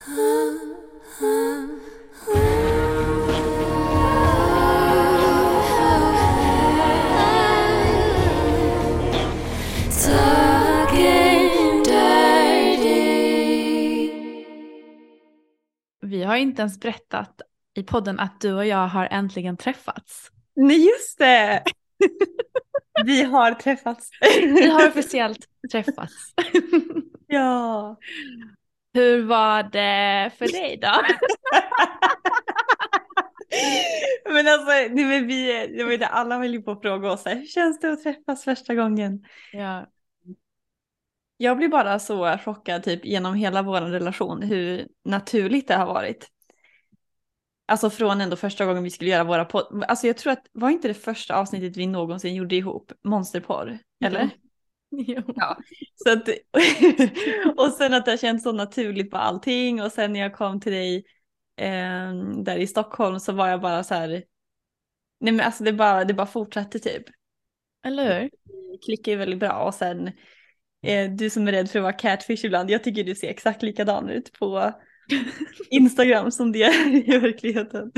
Vi har inte ens berättat i podden att du och jag har äntligen träffats. Nej just det! Vi har träffats. Vi har officiellt träffats. Ja. Hur var det för dig då? men alltså, nej, men vi, jag vet, alla höll ju på att fråga oss, hur känns det att träffas första gången? Ja. Jag blir bara så chockad typ genom hela vår relation hur naturligt det har varit. Alltså från ändå första gången vi skulle göra våra podd. Alltså jag tror att, var inte det första avsnittet vi någonsin gjorde ihop monsterporr? Eller? Jo. Ja. Så att, och sen att det har känts så naturligt på allting och sen när jag kom till dig eh, där i Stockholm så var jag bara så här. Nej men alltså det bara, det bara fortsatte typ. Eller hur? Klickar ju väldigt bra och sen eh, du som är rädd för att vara catfish ibland, jag tycker du ser exakt likadan ut på Instagram som det är i verkligheten.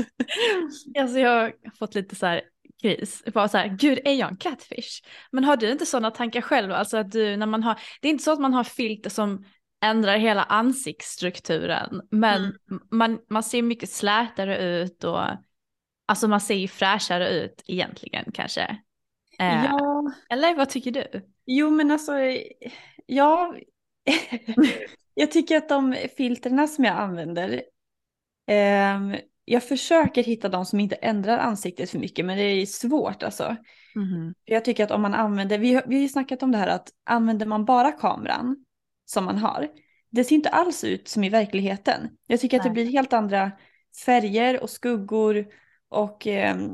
Alltså jag har fått lite så här kris. Bara så här, gud är jag en catfish? Men har du inte sådana tankar själv? Alltså att du, när man har, det är inte så att man har filter som ändrar hela ansiktsstrukturen, men Mm. man, man ser mycket slätare ut och alltså man ser ju fräschare ut egentligen kanske. Eh, Ja, Eller vad tycker du? jo men alltså, ja. jag tycker att de filterna som jag använder, ehm, jag försöker hitta de som inte ändrar ansiktet för mycket, men det är svårt alltså. Jag tycker att om man använder, vi vi har ju snackat om det här att använder man bara kameran som man har, det ser inte alls ut som i verkligheten. Jag tycker att det Nej. blir helt andra färger och skuggor och ehm,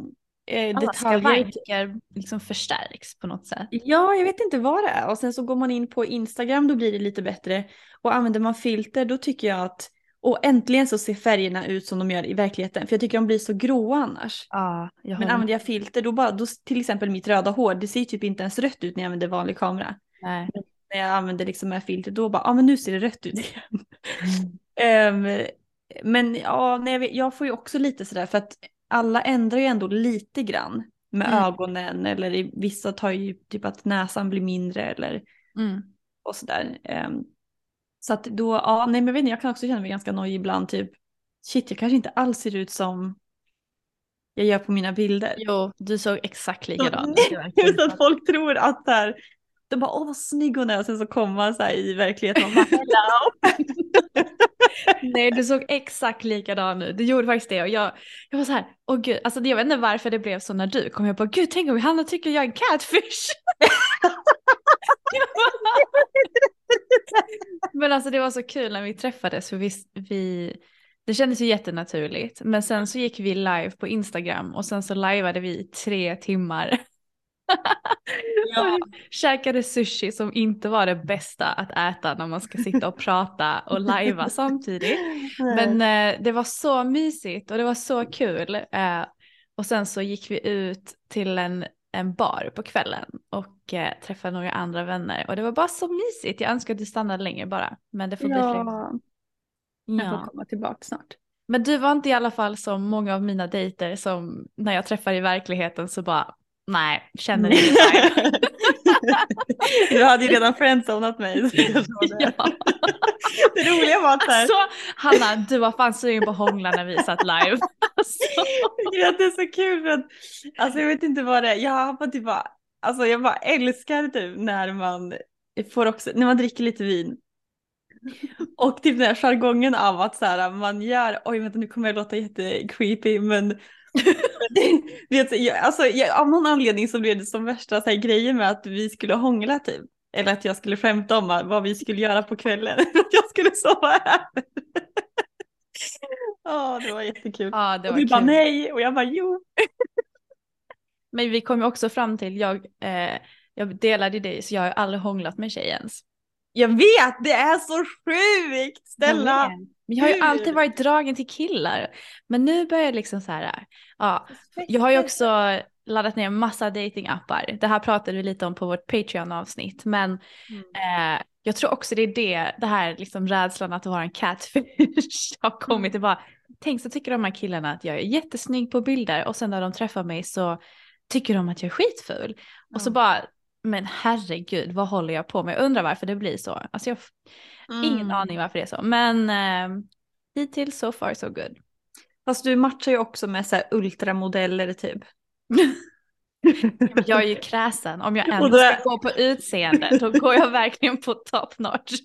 eh, Alla detaljer. skavanker liksom förstärks på något sätt. Ja, jag vet inte vad det är. Och sen så går man in på Instagram, då blir det lite bättre. Och använder man filter, då tycker jag att, och äntligen så ser färgerna ut som de gör i verkligheten. För jag tycker de blir så gråa annars. Ja, jag Men använder jag filter, då bara, då, till exempel mitt röda hår, det ser typ inte ens rött ut när jag använder vanlig kamera. med. När jag använder liksom med filter, då bara, ja ah, men nu ser det rött ut igen. Ehm, men ja, nej, jag, vet, jag får ju också lite sådär, för att alla ändrar ju ändå lite grann med Mm. ögonen eller i, vissa tar ju typ att näsan blir mindre eller Mm. och sådär. Ehm, så att då, ja, nej men vet inte, jag kan också känna mig ganska nojig ibland, typ shit, jag kanske inte alls ser ut som jag gör på mina bilder. Jo, du såg exakt likadan Så- Just att folk tror att så här, de bara åh vad snygg hon är och sen så kommer man så här i verkligheten och bara hello. Nej, du såg exakt likadan ut. Du gjorde faktiskt det och jag, jag var så här, åh gud, alltså jag vet inte varför det blev så när du kom. Jag bara, gud tänk om Hanna tycker jag är en catfish. Men alltså det var så kul när vi träffades för vi, vi, det kändes ju jättenaturligt. Men sen så gick vi live på Instagram och sen så liveade vi i tre timmar. Ja. Käkade sushi som inte var det bästa att äta när man ska sitta och prata och lajva samtidigt. Men eh, det var så mysigt och det var så kul. Eh, och sen så gick vi ut till en, en bar på kvällen och eh, träffade några andra vänner. Och det var bara så mysigt. Jag önskar att du stannade längre bara. Men det får bli fler. ja, jag får Ja. komma tillbaka snart. Men du var inte i alla fall som många av mina dejter som när jag träffar i verkligheten så bara nej, känner vibe. du hade ju redan friendzonat mig. det. ja. Det roliga var att här, Alltså Hanna, du var fan sugen på hångla när vi satt live. Alltså. det är så kul för att alltså jag vet inte vad det är. Jag har bara typ bara, alltså jag bara älskar typ när man får också, när man dricker lite vin. Och typ den här jargongen av att så här, man gör, oj vänta nu kommer jag låta jättecreepy men det, vet, jag, alltså, jag, av någon anledning så blev det som värsta så här, grejer med att vi skulle hångla typ. Eller att jag skulle skämta om vad vi skulle göra på kvällen. att jag skulle sova här. Ja, det var jättekul. Ja, det och var du bara kul. nej och jag bara jo. Men vi kom ju också fram till, jag, eh, jag delade dig så jag har aldrig hånglat med tjej ens. Jag vet, det är så sjukt! Stella! Men jag har ju alltid varit dragen till killar. Men nu börjar jag liksom så här, ja, jag har ju också laddat ner massa datingappar. Det här pratade vi lite om på vårt Patreon-avsnitt. Men eh, jag tror också det är det, det här liksom rädslan att vara en catfish har kommit. Det bara, tänk så tycker de här killarna att jag är jättesnygg på bilder och sen när de träffar mig så tycker de att jag är skitful. Och så bara, men herregud, vad håller jag på med? Jag undrar varför det blir så. Alltså jag har ingen Mm. aning varför det är så. Men eh, hittills so far so good. Fast du matchar ju också med så här ultramodeller typ. Jag är ju kräsen. Om jag ens ska gå på utseende då går jag verkligen på top notch.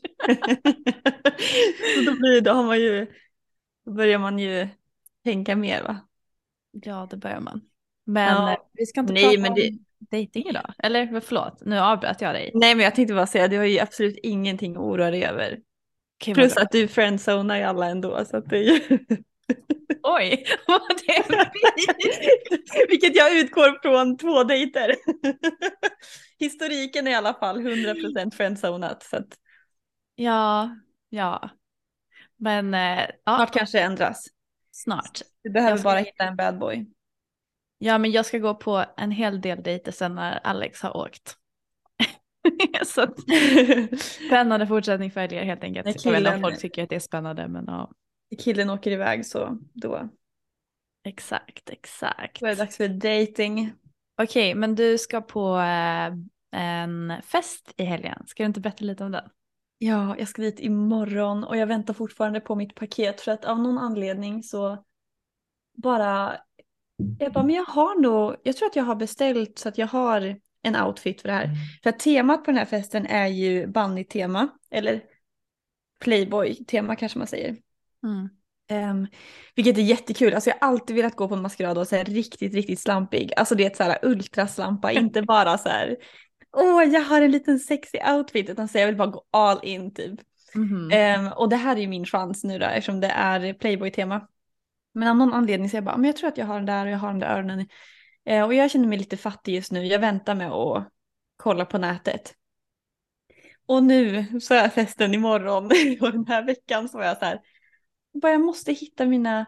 så då, blir, då har man ju, då börjar man ju tänka mer va? Ja, det börjar man. Men Ja. eh, vi ska inte Nej, prata men om det- dating idag. Eller förlåt, nu avbröt jag dig. Nej men jag tänkte bara säga, du har ju absolut ingenting att oroa dig över. Okej, Plus att du friendzonar ju alla ändå så att det är ju... Oj, vad det är. Vilket jag utgår från två dejter. Historiken är i alla fall 100% friendzonat. Så att Ja, ja. Men eh, ja, snart kanske det ändras. snart. Du behöver ska- bara hitta en bad boy. Ja, men jag ska gå på en hel del dejter sen när Alex har åkt. Så att, spännande fortsättning följer helt enkelt. När Jag vet killen- folk tycker att det är spännande, men ja. Killen åker iväg så då, Exakt, exakt. då är det dags för dating. Okej, men du ska på eh, en fest i helgen. Ska du inte berätta lite om den? Ja, jag ska dit imorgon och jag väntar fortfarande på mitt paket för att av någon anledning så bara jag bara, men jag har nog, jag tror att jag har beställt så att jag har en outfit för det här. För att temat på den här festen är ju bunny-tema, eller playboy-tema kanske man säger. Um, vilket är jättekul, alltså jag har alltid velat gå på en maskerad och här riktigt, riktigt slampig. Alltså det är ett så här ultraslampa, inte bara så här, åh jag har en liten sexy outfit, utan så jag vill bara gå all in typ. Mhm. Ehm, och det här är ju min chans nu då eftersom det är Playboy-tema. Men av någon anledning så jag bara, men jag tror att jag har den där och jag har den där öronen. Eh, och jag känner mig lite fattig just nu, jag väntar med att kolla på nätet. Och nu så är festen imorgon och den här veckan så var jag så här, bara jag måste hitta mina,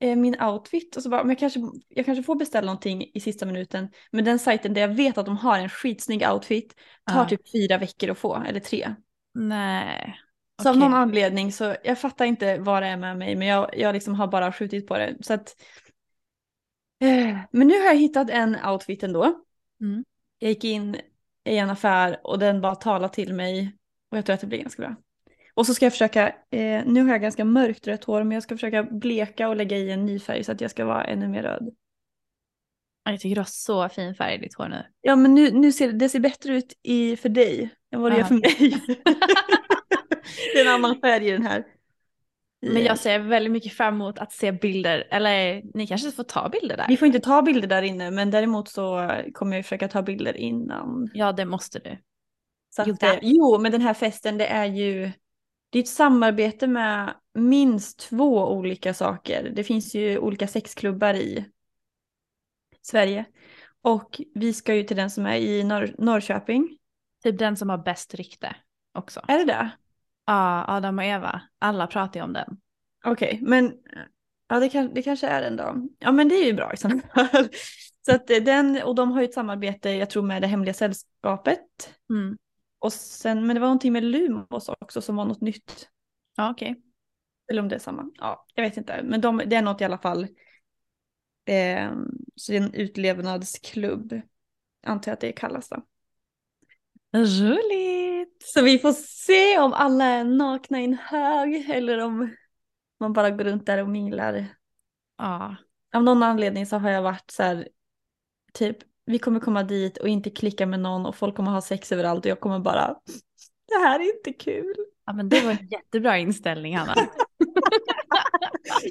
eh, min outfit och så bara, men jag kanske, jag kanske får beställa någonting i sista minuten. Men den sajten där jag vet att de har en skitsnygg outfit tar Ja. typ fyra veckor att få, eller tre. Nej. Så av Okej. någon anledning så, jag fattar inte vad det är med mig men jag, jag liksom har bara skjutit på det. Så att, eh, men nu har jag hittat en outfit ändå. Mm. Jag gick in i en affär och den bara talade till mig och jag tror att det blir ganska bra. Och så ska jag försöka, eh, nu har jag ganska mörkt rött hår men jag ska försöka bleka och lägga i en ny färg så att jag ska vara ännu mer röd. Jag tycker du har så fin färg i ditt hår nu. Ja men nu, nu ser det ser bättre ut i, för dig än vad det gör för mig. det är en annan färg i den här. Men jag ser väldigt mycket fram emot att se bilder. Eller ni kanske får ta bilder där? Vi får inte ta bilder där inne men däremot så kommer jag försöka ta bilder innan. Ja, det måste du. Så Jo, att, jo, men den här festen det är ju det är ett samarbete med minst två olika saker. Det finns ju olika sexklubbar i Sverige. Och vi ska ju till den som är i Norr Norrköping. Typ den som har bäst rykte också. Är det det? Ja, Adam och Eva. Alla pratar ju om den. Okej, men ja, det, kan, det kanske är den då. Ja, men det är ju bra i sådana fall. Så att den, och de har ju ett samarbete, jag tror med det hemliga sällskapet. Mm. Och sen, men det var någonting med Lumos också som var något nytt. Ja, okej. Eller om det är samma. Ja, jag vet inte. Men de, det är något i alla fall. Eh, så det är en utlevnadsklubb. Antar jag att det kallas då. Roligt! Så vi får se om alla är nakna i en hög eller om man bara går runt där och minglar. Ja. Av någon anledning så har jag varit så här, typ, vi kommer komma dit och inte klicka med någon och folk kommer ha sex överallt och jag kommer bara, det här är inte kul. ja, men det var en jättebra inställning Hanna.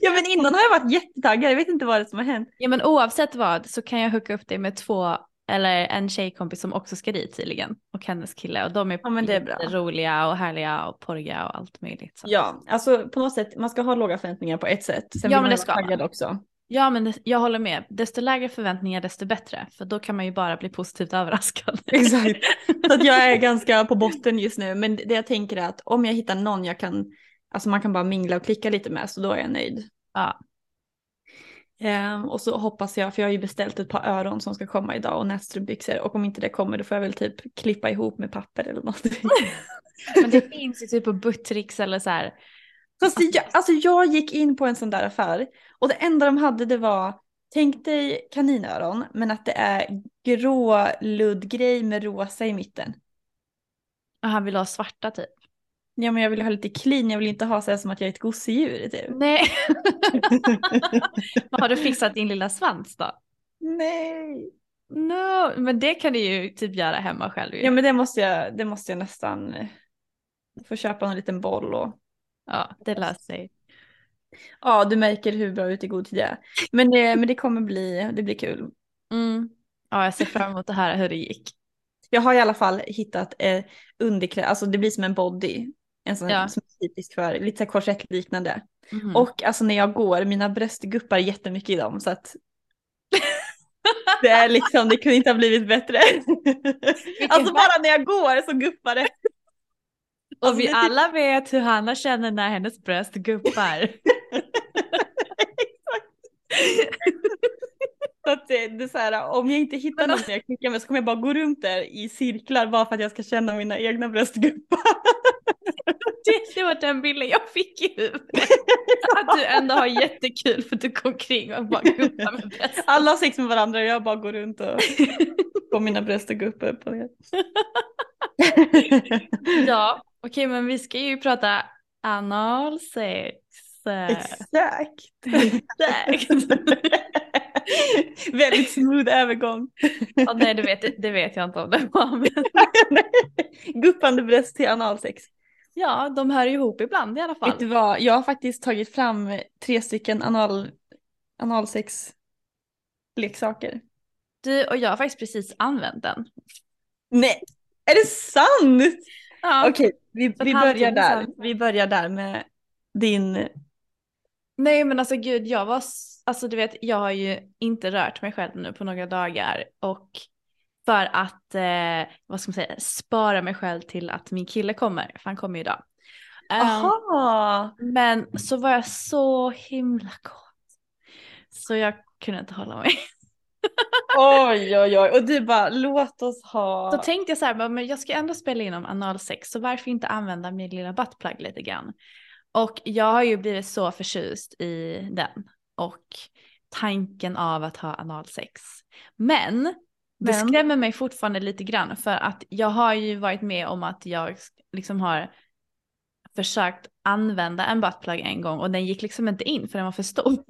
Ja men innan har jag varit jättetaggad, jag vet inte vad det som har hänt. Ja men oavsett vad så kan jag hooka upp dig med två eller en tjejkompis som också ska dit tydligen och hennes kille och de är, Ja, men det är bra. roliga och härliga och porriga och allt möjligt. Så. Ja, alltså på något sätt, man ska ha låga förväntningar på ett sätt. Sen Ja, men det ska man. också. Ja men det, jag håller med, desto lägre förväntningar desto bättre för då kan man ju bara bli positivt överraskad. Exakt. Så att jag är ganska på botten just nu, men det jag tänker är att om jag hittar någon jag kan, alltså man kan bara mingla och klicka lite med, så då är jag nöjd. Ja. Ehm, och så hoppas jag, för jag har ju beställt ett par öron som ska komma idag och nätstrumpbyxor och om inte det kommer då får jag väl typ klippa ihop med papper eller något. Men det finns ju typ på Buttricks eller så här. Fast jag, alltså jag gick in på en sån där affär och det enda de hade det var, tänk dig kaninöron men att det är grå luddgrej med rosa i mitten. Och han vill ha svarta typ. Ja men jag vill ha lite clean, jag vill inte ha så här som att jag är ett gosedjur typ. Nej. Har du fixat din lilla svans då? Nej. No, men det kan du ju typ göra hemma själv ju. Ja men det måste jag, det måste jag nästan få köpa en liten boll och Ja, det löser sig. ja du märker hur bra ut i god tid jag är. Men det, men det kommer bli, det blir kul. Mm. Ja, jag ser fram emot att höra hur det gick. Jag har i alla fall hittat eh, underkläder, alltså det blir som en body. En sån Ja. som är typisk för, lite så korsettliknande. Mhm. Och alltså när jag går, mina bröst guppar jättemycket i dem så att det är liksom, det kunde inte ha blivit bättre. alltså bara när jag går så guppar det. och vi det- alla vet hur Hanna känner när hennes bröst guppar. Så att det, det är så här, om jag inte hittar någon jag klickar med så kommer jag bara gå runt där i cirklar bara för att jag ska känna mina egna bröst guppa. det, det var den bilden jag fick i huvudet. Att du ändå har jättekul för att du går omkring och bara guppar med bröst. Alla har sex med varandra och jag bara går runt och får mina bröst att guppa upp och ner. Ja, okej men vi ska ju prata analsex. Exakt. Exakt. Väldigt smooth övergång. Ja, nej det vet, det vet jag inte om det var. Men Guppande bröst till analsex. ja, de hör ihop ibland i alla fall. Vet du vad, jag har faktiskt tagit fram tre stycken anal, analsex leksaker. Du och jag har faktiskt precis använt den. Nej, är det sant? Ja. Okej, vi, vi börjar där. Vi börjar där med din... Nej men alltså gud, jag var, alltså du vet, jag har ju inte rört mig själv nu på några dagar och för att, eh, vad ska man säga, spara mig själv till att min kille kommer, för han kommer ju idag. Ehm, Aha! men så var jag så himla kåt. Så jag kunde inte hålla mig. Oj, oj, oj. Och du bara, låt oss ha... Så tänkte jag så här, men jag ska ändå spela in om analsex, så varför inte använda min lilla buttplug lite grann? Och jag har ju blivit så förtjust i den och tanken av att ha analsex. Men det skrämmer mig fortfarande lite grann för att jag har ju varit med om att jag liksom har försökt använda en buttplug en gång och den gick liksom inte in för den var för stor.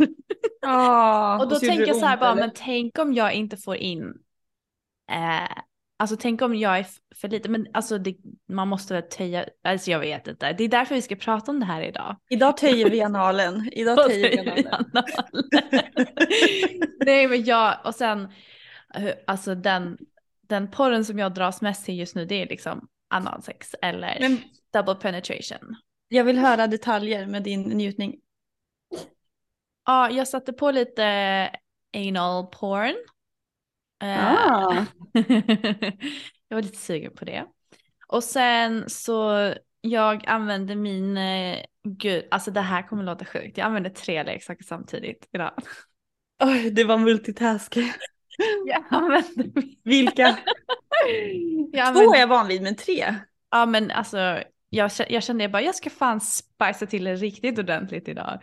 Ah, Och då tänker jag så här bara, eller? men tänk om jag inte får in, eh, alltså tänk om jag är för lite, men alltså det, man måste väl töja, alltså jag vet inte. Det är därför vi ska prata om det här idag. Idag töjer vi analen. Idag töjer vi analen. Nej men jag, och sen, eh, alltså den, den porren som jag dras mest till just nu det är liksom analsex eller Men double penetration. jag vill höra detaljer med din njutning. Ja, jag satte på lite anal porn. Ah. jag var lite sugen på det. Och sen så jag använde min, eh, gud, alltså det här kommer låta sjukt. Jag använde tre leksaker samtidigt idag. Oj, det var multitask. Jag använde min... Vilka? Jag Två använde, är jag van vid, men tre? ja men alltså jag, jag kände bara jag ska fan spicea till det riktigt ordentligt idag.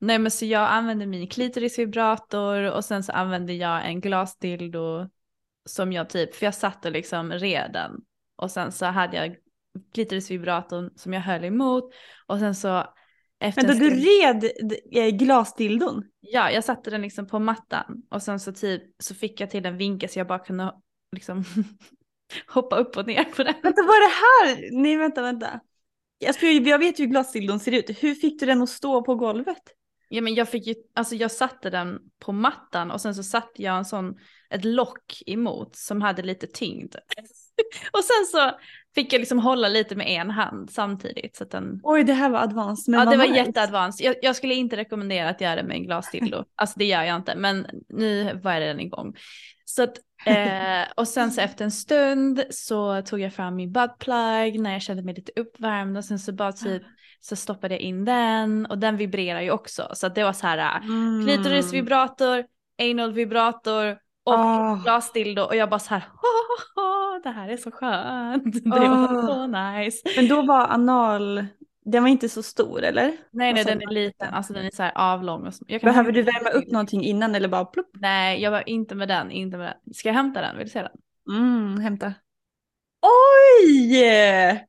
Nej men så jag använde min klitorisvibrator och sen så använde jag en glasdildo som jag typ, för jag satt och liksom red den. Och sen så hade jag klitorisvibratorn som jag höll emot och sen så efter Vänta, du red eh, glasdildon? Ja, jag satte den liksom på mattan och sen så typ så fick jag till en vinkel så jag bara kunde liksom hoppa upp och ner på den. Vänta, vad är det här? Nej, vänta, vänta. Jag, jag vet ju hur glasdildon ser ut. Hur fick du den att stå på golvet? Ja men jag fick ju, alltså jag satte den på mattan och sen så satte jag en sån, ett lock emot som hade lite tyngd. och sen så fick jag liksom hålla lite med en hand samtidigt så att den Oj, det här var advanced. Ja, det var nice. jätteadvanced. Jag, jag skulle inte rekommendera att göra det med en glasdildo. Alltså det gör jag inte, men nu var den igång. Så att, eh, och sen så efter en stund så tog jag fram min buttplug när jag kände mig lite uppvärmd och sen så bara typ så stoppade jag in den och den vibrerar ju också. Så att det var så här Mm. klitorisvibrator, anal-vibrator och Ah. glasdildo och jag bara så här, det här är så skönt. Det var Ah. så nice. Men då var anal, den var inte så stor eller? Nej, nej, sa den är liten. Alltså den är så här avlång. Och så. Jag kan Behöver du värma upp någonting innan eller bara plopp? Nej, jag var inte med den. Inte med den. Ska jag hämta den? Vill du se den? Mm, hämta. Oj!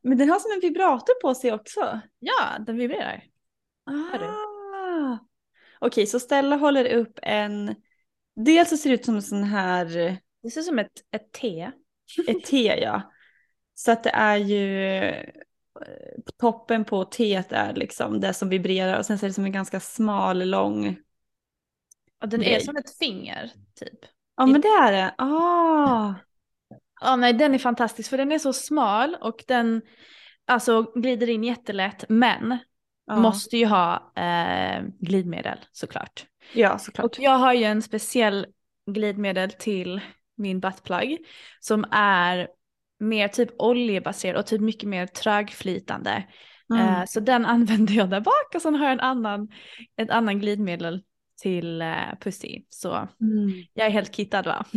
Men den har som en vibrator på sig också. Ja, den vibrerar. Ah. Okej, så Stella håller upp en... Dels så ser det ut som en sån här, Det ser ut som ett, ett T. ett te ja. Så att det är ju, eh, toppen på teet är liksom det som vibrerar och sen så är det som en ganska smal, lång. Och den är Grej. som ett finger, typ. Ja men det är det. Ah. Ja, nej, den är fantastisk för den är så smal och den alltså glider in jättelätt, men Ja. måste ju ha eh, glidmedel såklart. Ja, såklart. Och jag har ju en speciell glidmedel till min buttplug som är mer typ oljebaserad och typ mycket mer trögflytande. Mm. Eh, så den använder jag där bak och sen har jag en annan, ett annan glidmedel till eh, Pussy. Så Mm. jag är helt kittad va?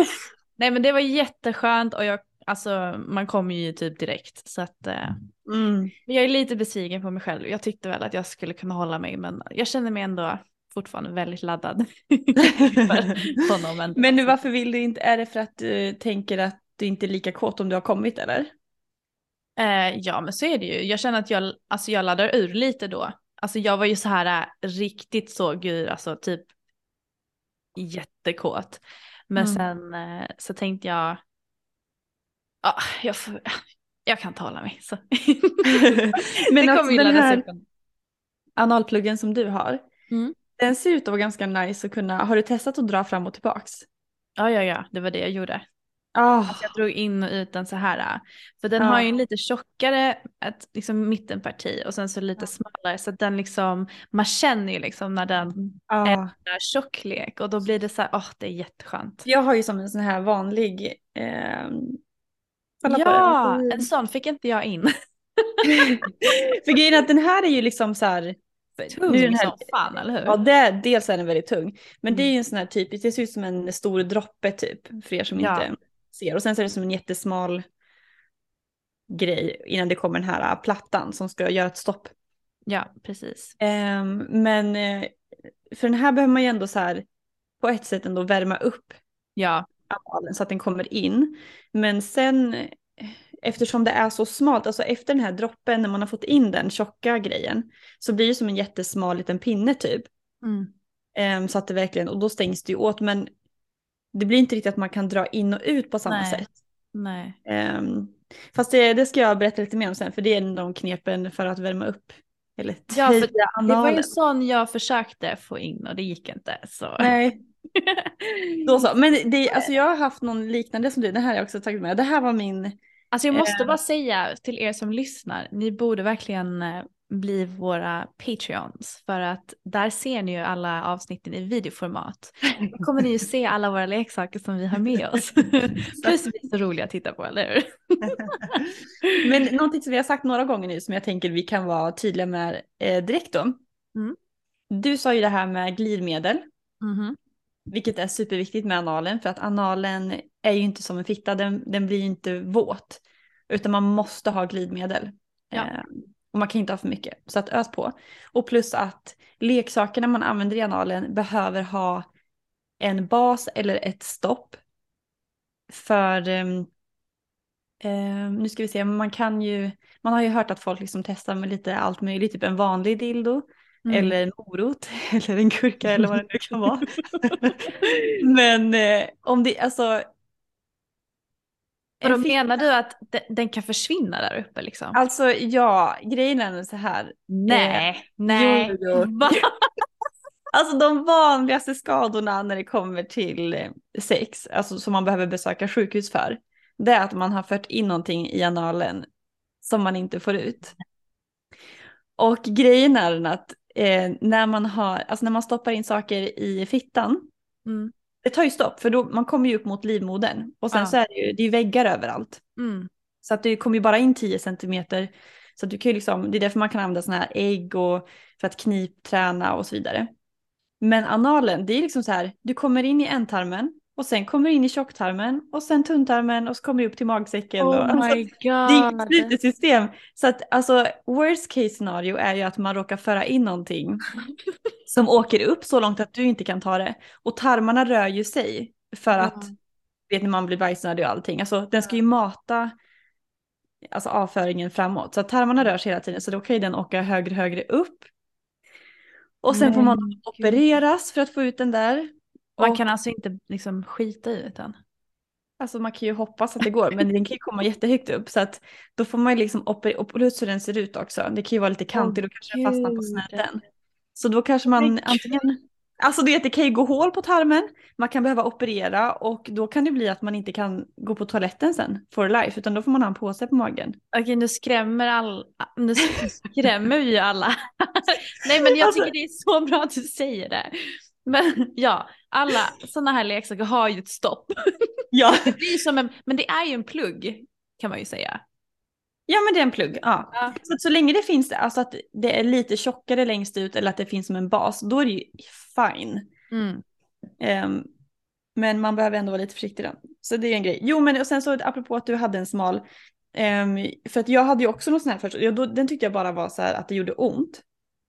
Uff. Nej men det var jätteskönt och jag, alltså man kommer ju typ direkt så att eh, Mm. jag är lite besviken på mig själv. Jag tyckte väl att jag skulle kunna hålla mig men jag känner mig ändå fortfarande väldigt laddad honom. Men, Men nu varför vill du inte, är det för att du tänker att du inte är lika kåt om du har kommit eller? Eh, ja men så är det ju. Jag känner att jag, alltså, jag laddar ur lite då. Alltså jag var ju så här äh, riktigt så gud alltså typ jättekåt. Men Mm. sen eh, så tänkte jag, ja jag, får, jag kan hålla mig. Så. Men det alltså den här analpluggen som du har, Mm. den ser ut att vara ganska nice att kunna, har du testat att dra fram och tillbaks? Ja ja ja, det var det jag gjorde. Ah. Alltså jag drog in och ut den så här. äh, För den Ja. har ju en lite tjockare ett, liksom mittenparti och sen så lite smalare så den liksom, man känner ju liksom när den ah. är tjocklek och då blir det så här, åh det är jätteskönt. Jag har ju som en sån här vanlig, på Ja, den. en sån fick inte jag in. För grejen är att den här är ju liksom så här, Tung nu den här- som fan, eller hur? ja det, dels är den väldigt tung, men det är Mm. ju en sån här typisk, det ser ut som en stor droppe typ, för er som Ja. inte ser. Och sen så är det som en jättesmal grej innan det kommer den här plattan som ska göra ett stopp. Ja, precis. Ehm, men eh, för den här behöver man ju ändå så här på ett sätt ändå värma upp Ja, så att den kommer in. Men sen eftersom det är så smalt, alltså efter den här droppen när man har fått in den tjocka grejen så blir det som en jättesmal liten pinne typ. mm. Ehm, så att det verkligen, och då stängs det ju åt men det blir inte riktigt att man kan dra in och ut på samma Nej. sätt. nej. Ehm, fast det, det ska jag berätta lite mer om sen för det är en av de knepen för att värma upp. Eller Ja, för töja Det var ju sån jag försökte få in och det gick inte. Så. Nej, då så. Men det, alltså jag har haft någon liknande som du, det här har jag också tagit med. Det här var min, Alltså jag måste Eh. bara säga till er som lyssnar, ni borde verkligen eh, bli våra Patreons för att där ser ni ju alla avsnitten i videoformat. Då kommer ni ju se alla våra leksaker som vi har med oss. Plus vi är så roliga att titta på, eller hur? Men någonting som vi har sagt några gånger nu som jag tänker vi kan vara tydliga med eh, direkt då. Mm. Du sa ju det här med glidmedel. Mhm. Vilket är superviktigt med analen för att analen är ju inte som en fitta, den, den blir ju inte våt. Utan man måste ha glidmedel. Ja. Och man kan inte ha för mycket. Så att ös på. Och plus att leksakerna man använder i analen behöver ha en bas eller ett stopp. För eh, nu ska vi se, man kan ju, man har ju hört att folk liksom testar med lite allt möjligt, typ en vanlig dildo. Mm. Eller en morot, eller en gurka eller vad det nu kan vara. Men eh, om det, alltså. Och då en fitta- menar du att de- den kan försvinna där uppe liksom? Alltså ja, grejen är så här. nej, nej. jo, jo. Va? Alltså de vanligaste skadorna när det kommer till eh, sex, alltså som man behöver besöka sjukhus för, det är att man har fört in någonting i analen som man inte får ut. Och grejen är att eh, när man har, alltså när man stoppar in saker i fittan, Mm. Det tar ju stopp för då, man kommer ju upp mot livmodern och sen Ja. så är det ju, det är väggar överallt. Mm. Så att det kommer ju bara in 10 centimeter. Så att du kan ju liksom, det är därför man kan använda sådana här ägg och för att knipträna och så vidare. Men analen, det är liksom så här, du kommer in i ändtarmen och sen kommer du in i tjocktarmen och sen tunntarmen och så kommer du upp till magsäcken. och, Oh alltså, det är ett slutet system. Så att alltså worst case scenario är ju att man råkar föra in någonting som åker upp så långt att du inte kan ta det. Och tarmarna rör ju sig för att, vet när man blir bajsnödig och allting, alltså den ska ju mata alltså avföringen framåt. Så att tarmarna rör sig hela tiden så då kan ju den åka högre högre upp. Och sen får man opereras för att få ut den där. Man Och- kan alltså inte liksom skita ut den? Alltså man kan ju hoppas att det går, men den kan ju komma jättehögt upp. Så att då får man ju liksom operera, och plus hur den ser ut också. Det kan ju vara lite kantig, då kanske den fastnar på snedden. Så då kanske man antingen, alltså du vet det kan ju gå hål på tarmen, man kan behöva operera och då kan det bli att man inte kan gå på toaletten sen for life, utan då får man ha en påse på magen. Okej nu skrämmer all... nu skrämmer vi ju alla. Nej men jag Alltså- tycker det är så bra att du säger det. Men ja, alla sådana här leksaker har ju ett stopp. Ja. Det blir som en, men det är ju en plugg kan man ju säga. Ja men det är en plugg, ja. Ja. Så, så länge det finns, alltså att det är lite tjockare längst ut eller att det finns som en bas, då är det ju fine. Mm. Ehm, men man behöver ändå vara lite försiktig då. Så det är en grej. Jo men och sen så apropå att du hade en smal, ehm, för att jag hade ju också någon sån här först, ja, då, den tyckte jag bara var så här att det gjorde ont.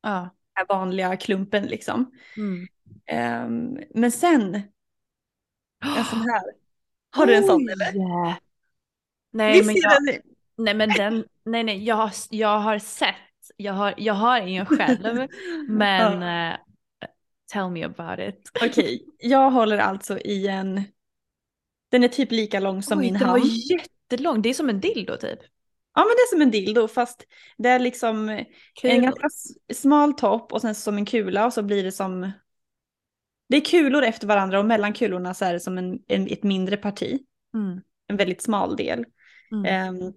Ja. Den här vanliga klumpen liksom. Mm. Ehm, men sen, en sån här. Har du en sån eller? Oj. Nej Visst men, jag, den- nej men den, nej nej jag har, jag har sett, jag har, jag har ingen själv. Men Ja. eh, tell me about it. Okej, jag håller alltså i en, den är typ lika lång som Oj, min den hand. var jättelång, det är som en dildo typ. Ja men det är som en dildo fast det är liksom en Kul. ganska s- smal topp och sen som en kula och så blir det som Det är kulor efter varandra och mellan kulorna så är det som en, en, ett mindre parti. Mm. En väldigt smal del. Mm. Ehm,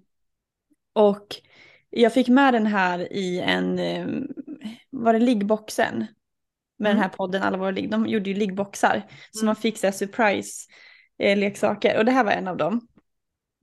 och jag fick med den här i en, um, var det liggboxen? Med Mm. den här podden Alla våra ligg, de gjorde ju liggboxar. Så Mm. man fick så här surprise eh, leksaker och det här var en av dem.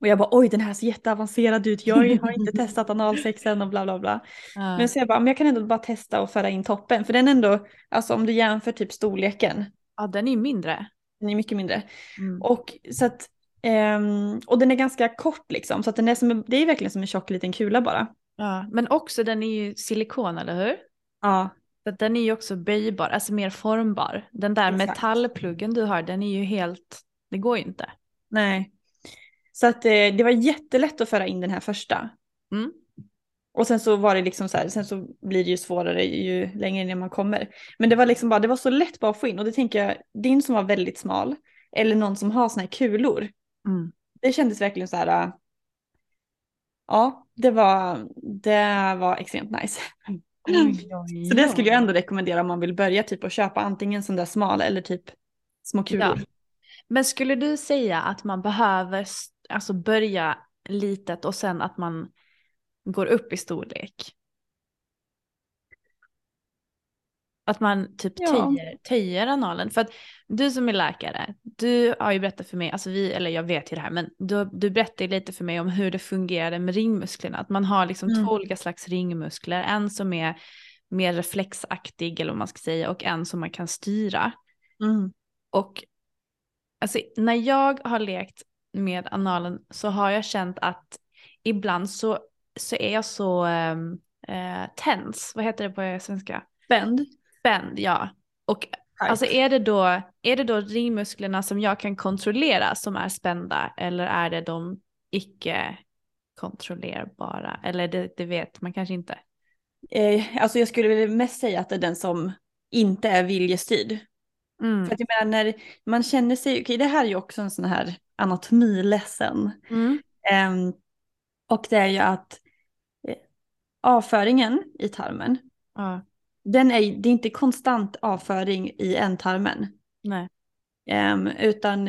Och jag bara oj den här ser jätteavancerad ut, jag har inte testat analsex än och bla bla bla. Ja. Men så jag bara, men jag kan ändå bara testa och föra in toppen. För den ändå, alltså om du jämför typ storleken, ja, den är mindre. den är mycket mindre. Mm. Och så att, ehm, och den är ganska kort liksom. Så att den är som, det är verkligen som en tjock liten kula bara. Ja. Men också den är ju silikon, eller hur? Ja. Så den är ju också böjbar, alltså mer formbar. Den där Exakt. metallpluggen du har, den är ju helt, det går ju inte. Nej. Så att eh, det var jättelätt att föra in den här första. Mm. Och sen så var det liksom så här, sen så blir det ju svårare ju längre ner man kommer. Men det var liksom bara, det var så lätt bara att få in. Och det tänker jag, din som var väldigt smal, eller någon som har såna här kulor. Mm. Det kändes verkligen så här, äh, ja, det var, det var extremt nice. Oj, Så det skulle jag ändå rekommendera om man vill börja typ att köpa antingen sån där smal eller typ små kulor. Ja. Men skulle du säga att man behöver alltså börja litet och sen att man går upp i storlek? Att man typ Ja. töjer, töjer analen. För att du som är läkare, du har ju berättat för mig, alltså vi, eller jag vet ju det här, men du, du berättade lite för mig om hur det fungerade med ringmusklerna. Att man har liksom Mm. två olika slags ringmuskler. En som är mer reflexaktig eller vad man ska säga och en som man kan styra. Mm. Och alltså, när jag har lekt med analen så har jag känt att ibland så, så är jag så um, eh, tens, vad heter det på svenska? Spänd. Spänd, ja. Och alltså är det, då, är det då ringmusklerna som jag kan kontrollera som är spända eller är det de icke kontrollerbara? Eller det, det vet man kanske inte. Eh, alltså jag skulle väl mest säga att det är den som inte är viljestyrd. Mm. För att jag menar när man känner sig, okej det här är ju också en sån här anatomiläsen. Mm. Ehm, och det är ju att eh, avföringen i tarmen, Ja, den är, det är inte konstant avföring i ändtarmen. nej. Ehm, utan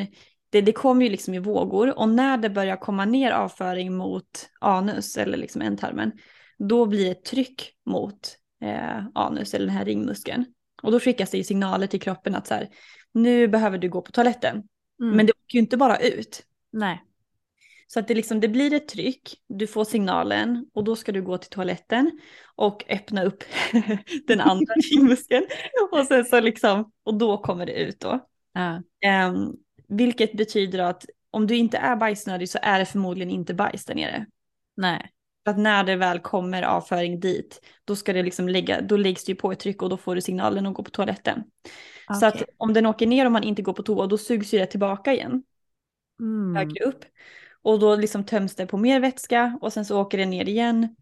det, det kommer ju liksom i vågor och när det börjar komma ner avföring mot anus eller liksom ändtarmen, då blir det tryck mot eh, anus eller den här ringmuskeln. Och då skickas det ju signaler till kroppen att så här, nu behöver du gå på toaletten. Mm. Men det åker ju inte bara ut. Nej. Så att det, liksom, det blir ett tryck, du får signalen och då ska du gå till toaletten och öppna upp den andra ringmuskeln. Och sen så liksom, och då kommer det ut då. Ja. Ehm, vilket betyder att om du inte är bajsnödig så är det förmodligen inte bajs där nere. Nej. För att när det väl kommer avföring dit, då ska det liksom lägga, då läggs det ju på ett tryck och då får du signalen att gå på toaletten. Så att om den åker ner och man inte går på toa, då sugs ju det tillbaka igen, Mm. högre upp. Och då liksom töms det på mer vätska och sen så åker det ner igen.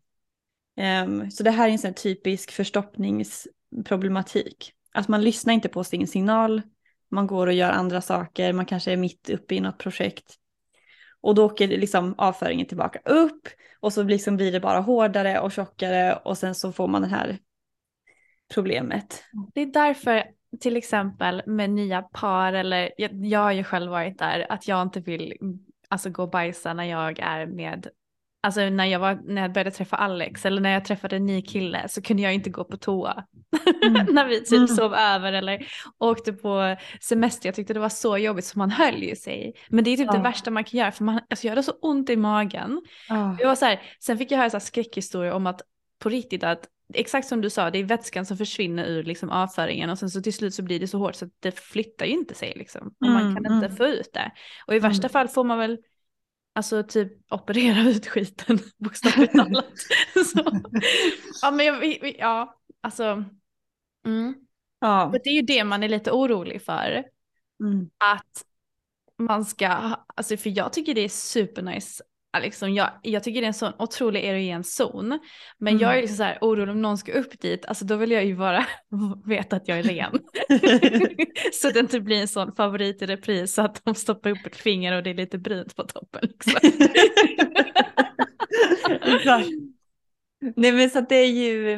Ehm, så det här är en sån typisk förstoppningsproblematik. Att man lyssnar inte på sin signal, man går och gör andra saker, man kanske är mitt uppe i något projekt. Och då åker liksom avföringen tillbaka upp och så liksom blir det bara hårdare och tjockare och sen så får man det här problemet. Det är därför till exempel med nya par eller jag, jag har ju själv varit där att jag inte vill alltså gå och bajsa när jag är med Alltså när jag, var, när jag började träffa Alex eller när jag träffade en ny kille så kunde jag inte gå på toa. Mm. när vi typ Mm. sov över eller åkte på semester. Jag tyckte det var så jobbigt så man höll ju sig. Men det är typ Ja. det värsta man kan göra för man, alltså jag hade så ont i magen. Det var så här, sen fick jag höra så här skräckhistorier om att på riktigt att exakt som du sa, det är vätskan som försvinner ur liksom avföringen och sen så till slut så blir det så hårt så att det flyttar ju inte sig liksom. Och man Mm, kan inte mm. få ut det. Och i värsta Mm. fall får man väl alltså typ operera ut skiten bokstavligt talat. ja men jag, ja alltså. Mm. Ja. För det är ju det man är lite orolig för. Mm. Att man ska, alltså för jag tycker det är supernice. Liksom jag, jag tycker det är en sån otrolig erogen zon. Men jag är Mm. liksom så här orolig om någon ska upp dit, alltså då vill jag ju bara veta att jag är ren. så det inte blir en sån favorit i repris så att de stoppar upp ett finger och det är lite brunt på toppen. Liksom. Exakt. Nej men så att det är ju,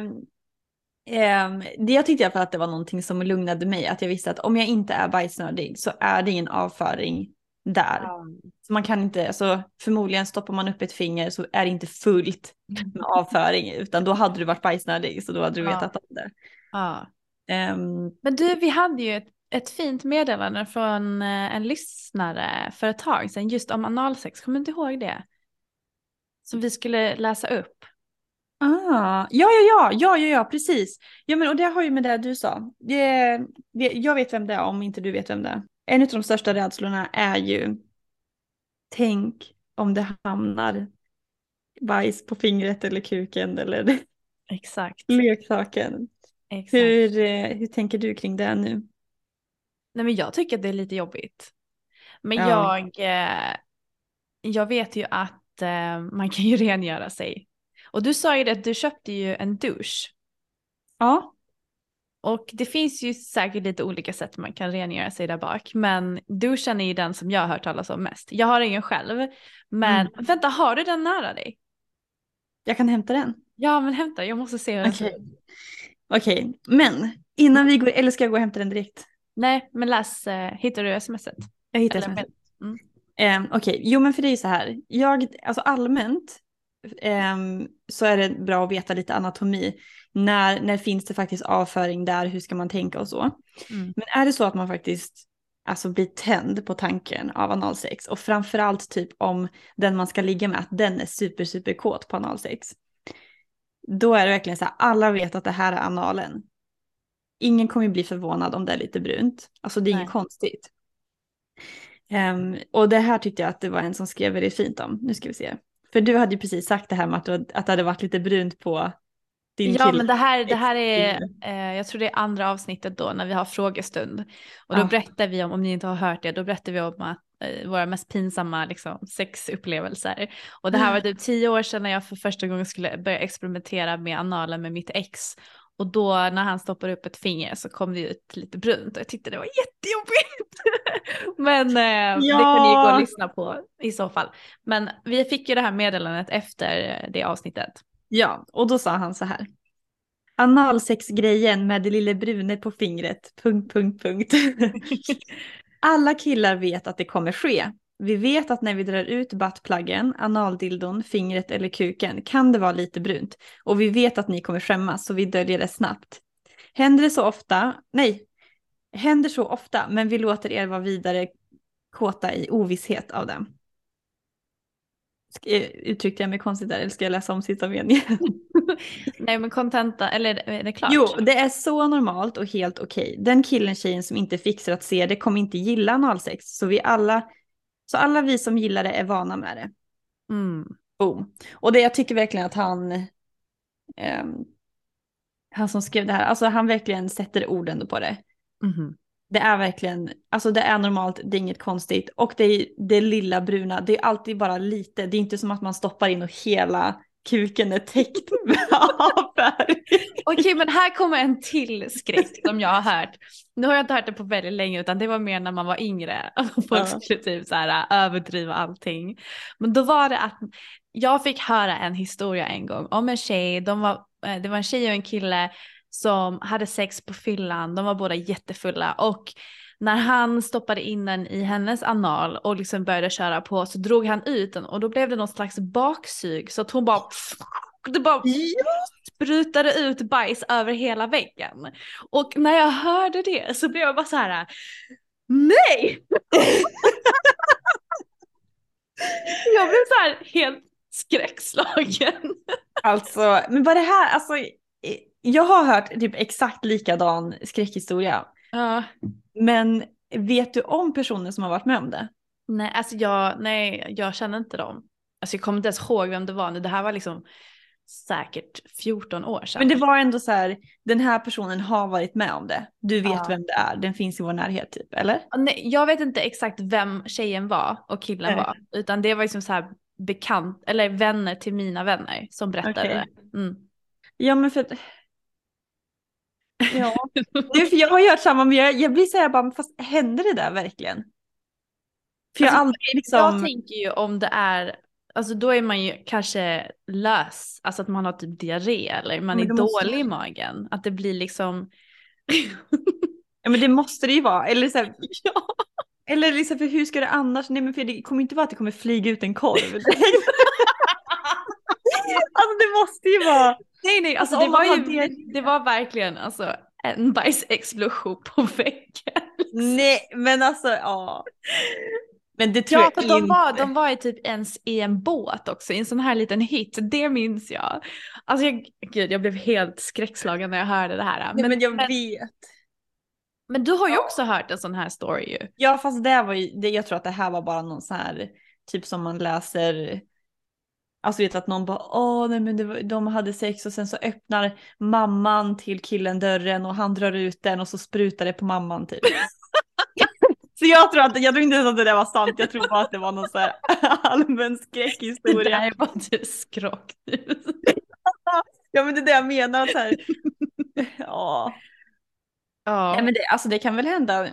ehm, det jag tyckte i alla fall att det var någonting som lugnade mig, att jag visste att om jag inte är bajsnödig så är det ingen avföring där. Så man kan inte, alltså förmodligen stoppar man upp ett finger så är det inte fullt med avföring utan då hade du varit bajsnödig så då hade du Ja. vetat om det. Ja. Ehm, Men du, vi hade ju ett, ett fint meddelande från eh, en lyssnare för ett tag sedan just om analsex. Kommer du inte ihåg det? Som vi skulle läsa upp. Ah, ja, ja, ja, ja, ja, ja, precis. Ja, men och det har ju med det du sa. Det, det, jag vet vem det är om inte du vet vem det är. En av de största rädslorna är ju, tänk om det hamnar bajs på fingret eller kuken eller Exakt. leksaken. Exakt. Hur, eh, hur tänker du kring det nu? Nej men jag tycker att det är lite jobbigt. Men Ja. jag, eh, jag vet ju att eh, man kan ju rengöra sig. Och du sa ju det att du köpte ju en dusch. Ja, Och det finns ju säkert lite olika sätt man kan rengöra sig där bak. Men duschen är ju den som jag har hört talas om mest. Jag har ingen själv. Men Mm. vänta, har du den nära dig? jag kan hämta den. Ja men hämta, jag måste se Okej. ut. Okej, men innan vi går, eller ska jag gå och hämta den direkt? Nej men läs, eh, hittar du smset? Jag hittar Eller smset. Mm. Eh, Okej, jo men för det är ju så här. Jag, alltså allmänt ehm, så är det bra att veta lite anatomi. När, när finns det faktiskt avföring där, hur ska man tänka och så. Mm. Men är det så att man faktiskt alltså, blir tänd på tanken av analsex och framförallt typ om den man ska ligga med, att den är super super kåt på analsex. Då är det verkligen så här, alla vet att det här är analen. Ingen kommer bli förvånad om det är lite brunt. Alltså det är inget Nej. konstigt. Ehm, och det här tyckte jag att det var en som skrev väldigt fint om. Nu ska vi se. För du hade ju precis sagt det här med att, du, att det hade varit lite brunt på din Ja men det här, det här är, eh, jag tror det är andra avsnittet då när vi har frågestund. Och då Ja. berättar vi om, om ni inte har hört det, då berättar vi om att, eh, våra mest pinsamma liksom, sexupplevelser. Och det här var typ tio år sedan när jag för första gången skulle börja experimentera med analen med mitt ex. Och då när han stoppade upp ett finger så kom det ut lite brunt och jag tyckte det var jättejobbigt. Men eh, det kan ni gå Ja. och lyssna på i så fall. Men vi fick ju det här meddelandet efter eh, det avsnittet. Ja, och då sa han så här. Analsexgrejen med det lilla brune på fingret. Punkt, punkt, punkt. Alla killar vet att det kommer ske. Vi vet att när vi drar ut buttpluggen, analdildon, fingret eller kuken kan det vara lite brunt. Och vi vet att ni kommer skämmas så vi döljer det snabbt. Händer det så ofta, nej, händer så ofta men vi låter er vara vidare kåta i ovisshet av dem. Eh, Uttryckte jag mig konstigt där eller ska jag läsa om sista meningen? Nej men kontenta, eller är det klart? Jo, det är så normalt och helt okej. Den killen, tjejen som inte fixar att se det kommer inte gilla analsex. Så vi alla, så alla vi som gillar det är vana med det. Mm. Boom. Och det jag tycker verkligen att han, ehm, han som skrev det här, alltså han verkligen sätter orden på det. Mhm. Det är verkligen, alltså det är normalt, det är inget konstigt. Och det är det lilla bruna, det är alltid bara lite. Det är inte som att man stoppar in och hela kuken är täckt med färg. Okej men här kommer en till skräck som jag har hört. Nu har jag inte hört det på väldigt länge utan det var mer när man var yngre. Folk Ja. skulle typ så här, överdriva allting. Men då var det att jag fick höra en historia en gång om en tjej. De var, eh, det var en tjej och en kille som hade sex på fyllan. De var båda jättefulla och när han stoppade in den i hennes anal och liksom började köra på så drog han ut den och då blev det någon slags baksug så att hon bara det bara sprutade ut bajs över hela väggen. Och när jag hörde det så blev jag bara så här. Nej! jag blev så här helt skräckslagen. Alltså, men vad det här, alltså, jag har hört typ exakt likadan skräckhistoria. Ja. Men vet du om personer som har varit med om det? Nej, alltså jag, nej, jag känner inte dem. Alltså jag kommer inte ens ihåg vem det var nu. Det här var liksom säkert 14 år sedan. Men det var ändå så här, den här personen har varit med om det. Du vet Ja. vem det är, den finns i vår närhet typ, eller? Nej, jag vet inte exakt vem tjejen var och killen Nej. var. Utan det var liksom så här bekant, eller vänner till mina vänner som berättade det. Mm. Ja men för att... Ja. För jag har hört samma men jag, jag blir så här bara, fast händer det där verkligen? För jag Alltså, aldrig liksom... Jag tänker ju om det är, alltså då är man ju kanske lös, alltså att man har typ diarré eller man Men är måste- dålig i magen. Att det blir liksom, Ja men det måste det ju vara. Eller, så här, ja. eller liksom, för hur ska det annars? Nej men för det kommer inte vara att det kommer flyga ut en korv. alltså det måste ju vara... Nej nej, alltså, Alltså, det var ju, har det var verkligen alltså en bajsexplosion på väggen. Nej men alltså ja. Men det tror Ja, jag de inte. var, de var ju typ ens i en båt också, i en sån här liten hytt, det minns jag. Alltså jag, gud, jag blev helt skräckslagen när jag hörde det här. Nej, men, jag men, vet. men du har ju också hört en sån här story ju. Ja fast det var ju, det, jag tror att det här var bara någon så här, typ som man läser, alltså vet att någon bara, åh nej men det var, de hade sex och sen så öppnar mamman till killen dörren och han drar ut den och så sprutar det på mamman typ. så jag tror, att, jag tror inte ens att det där var sant, jag tror bara att det var någon så här allmän Det skräckhistoria. där är bara du skrock. Ja men det är det jag menar så här. Ja. Ja. Nej men det, alltså det kan väl hända.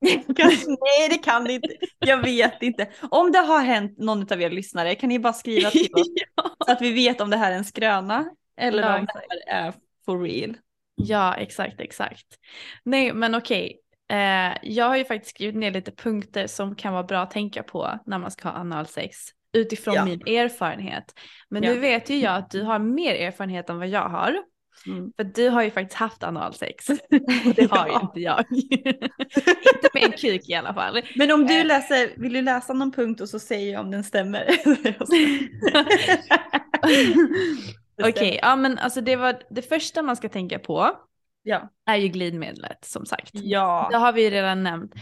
Nej det kan det inte. Jag vet inte. Om det har hänt någon av er lyssnare kan ni bara skriva till oss så att vi vet om det här är en skröna eller Ja, om det här är for real. Ja, exakt, exakt. Nej, men okej. Eh, jag har ju faktiskt skrivit ner lite punkter som kan vara bra att tänka på när man ska ha analsex utifrån Ja. min erfarenhet. Men Ja. nu vet ju jag att du har mer erfarenhet än vad jag har. Mm. För du har ju faktiskt haft analsex. Och det har ju Ja. inte jag. inte med en kuk i alla fall. Men om du Eh. läser, vill du läsa någon punkt och så säger jag om den stämmer? Okej, ja men alltså det var det första man ska tänka på Ja. är ju glidmedlet som sagt. Det Ja. har vi ju redan nämnt.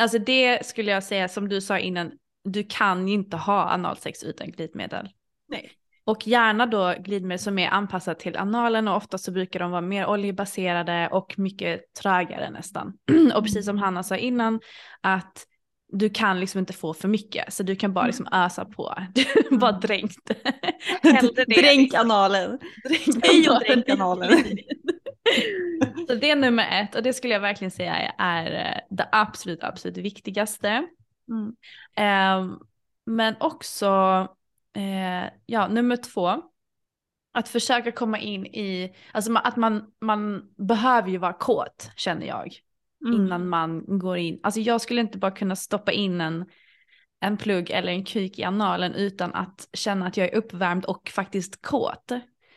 Alltså det skulle jag säga som du sa innan, du kan ju inte ha analsex utan glidmedel. Nej. Och gärna då glidmedel som är anpassat till analen och ofta så brukar de vara mer oljebaserade och mycket trögare nästan. och precis som Hanna sa innan att du kan liksom inte få för mycket så du kan bara liksom ösa på. bara dränk det. Hellre det. Dränk analen. Dränk analen dränk analen. Så det är nummer ett och det skulle jag verkligen säga är, eh, det absolut, absolut viktigaste. Mm. Ehm, men också, eh, ja, nummer två. Att försöka komma in i, alltså att man, man behöver ju vara kåt känner jag. Mm. Innan man går in. Alltså jag skulle inte bara kunna stoppa in en, en plugg eller en kuk i analen utan att känna att jag är uppvärmd och faktiskt kåt.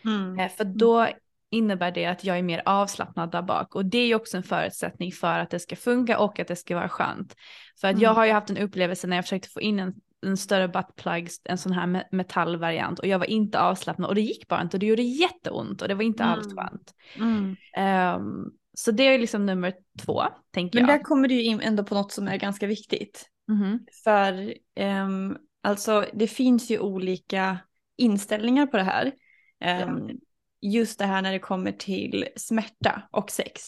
Mm. Eh, För då innebär det att jag är mer avslappnad där bak och det är ju också en förutsättning för att det ska funka och att det ska vara skönt. För att jag Mm. har ju haft en upplevelse när jag försökte få in en, en större buttplug, en sån här me- metallvariant och jag var inte avslappnad och det gick bara inte och det gjorde jätteont och det var inte alls Mm. skönt. Mm. Ehm, så det är liksom nummer två, tänker Men jag. där kommer du ju in ändå på något som är ganska viktigt. Mhm. För ehm, alltså det finns ju olika inställningar på det här. Ehm, Just det här när det kommer till smärta och sex.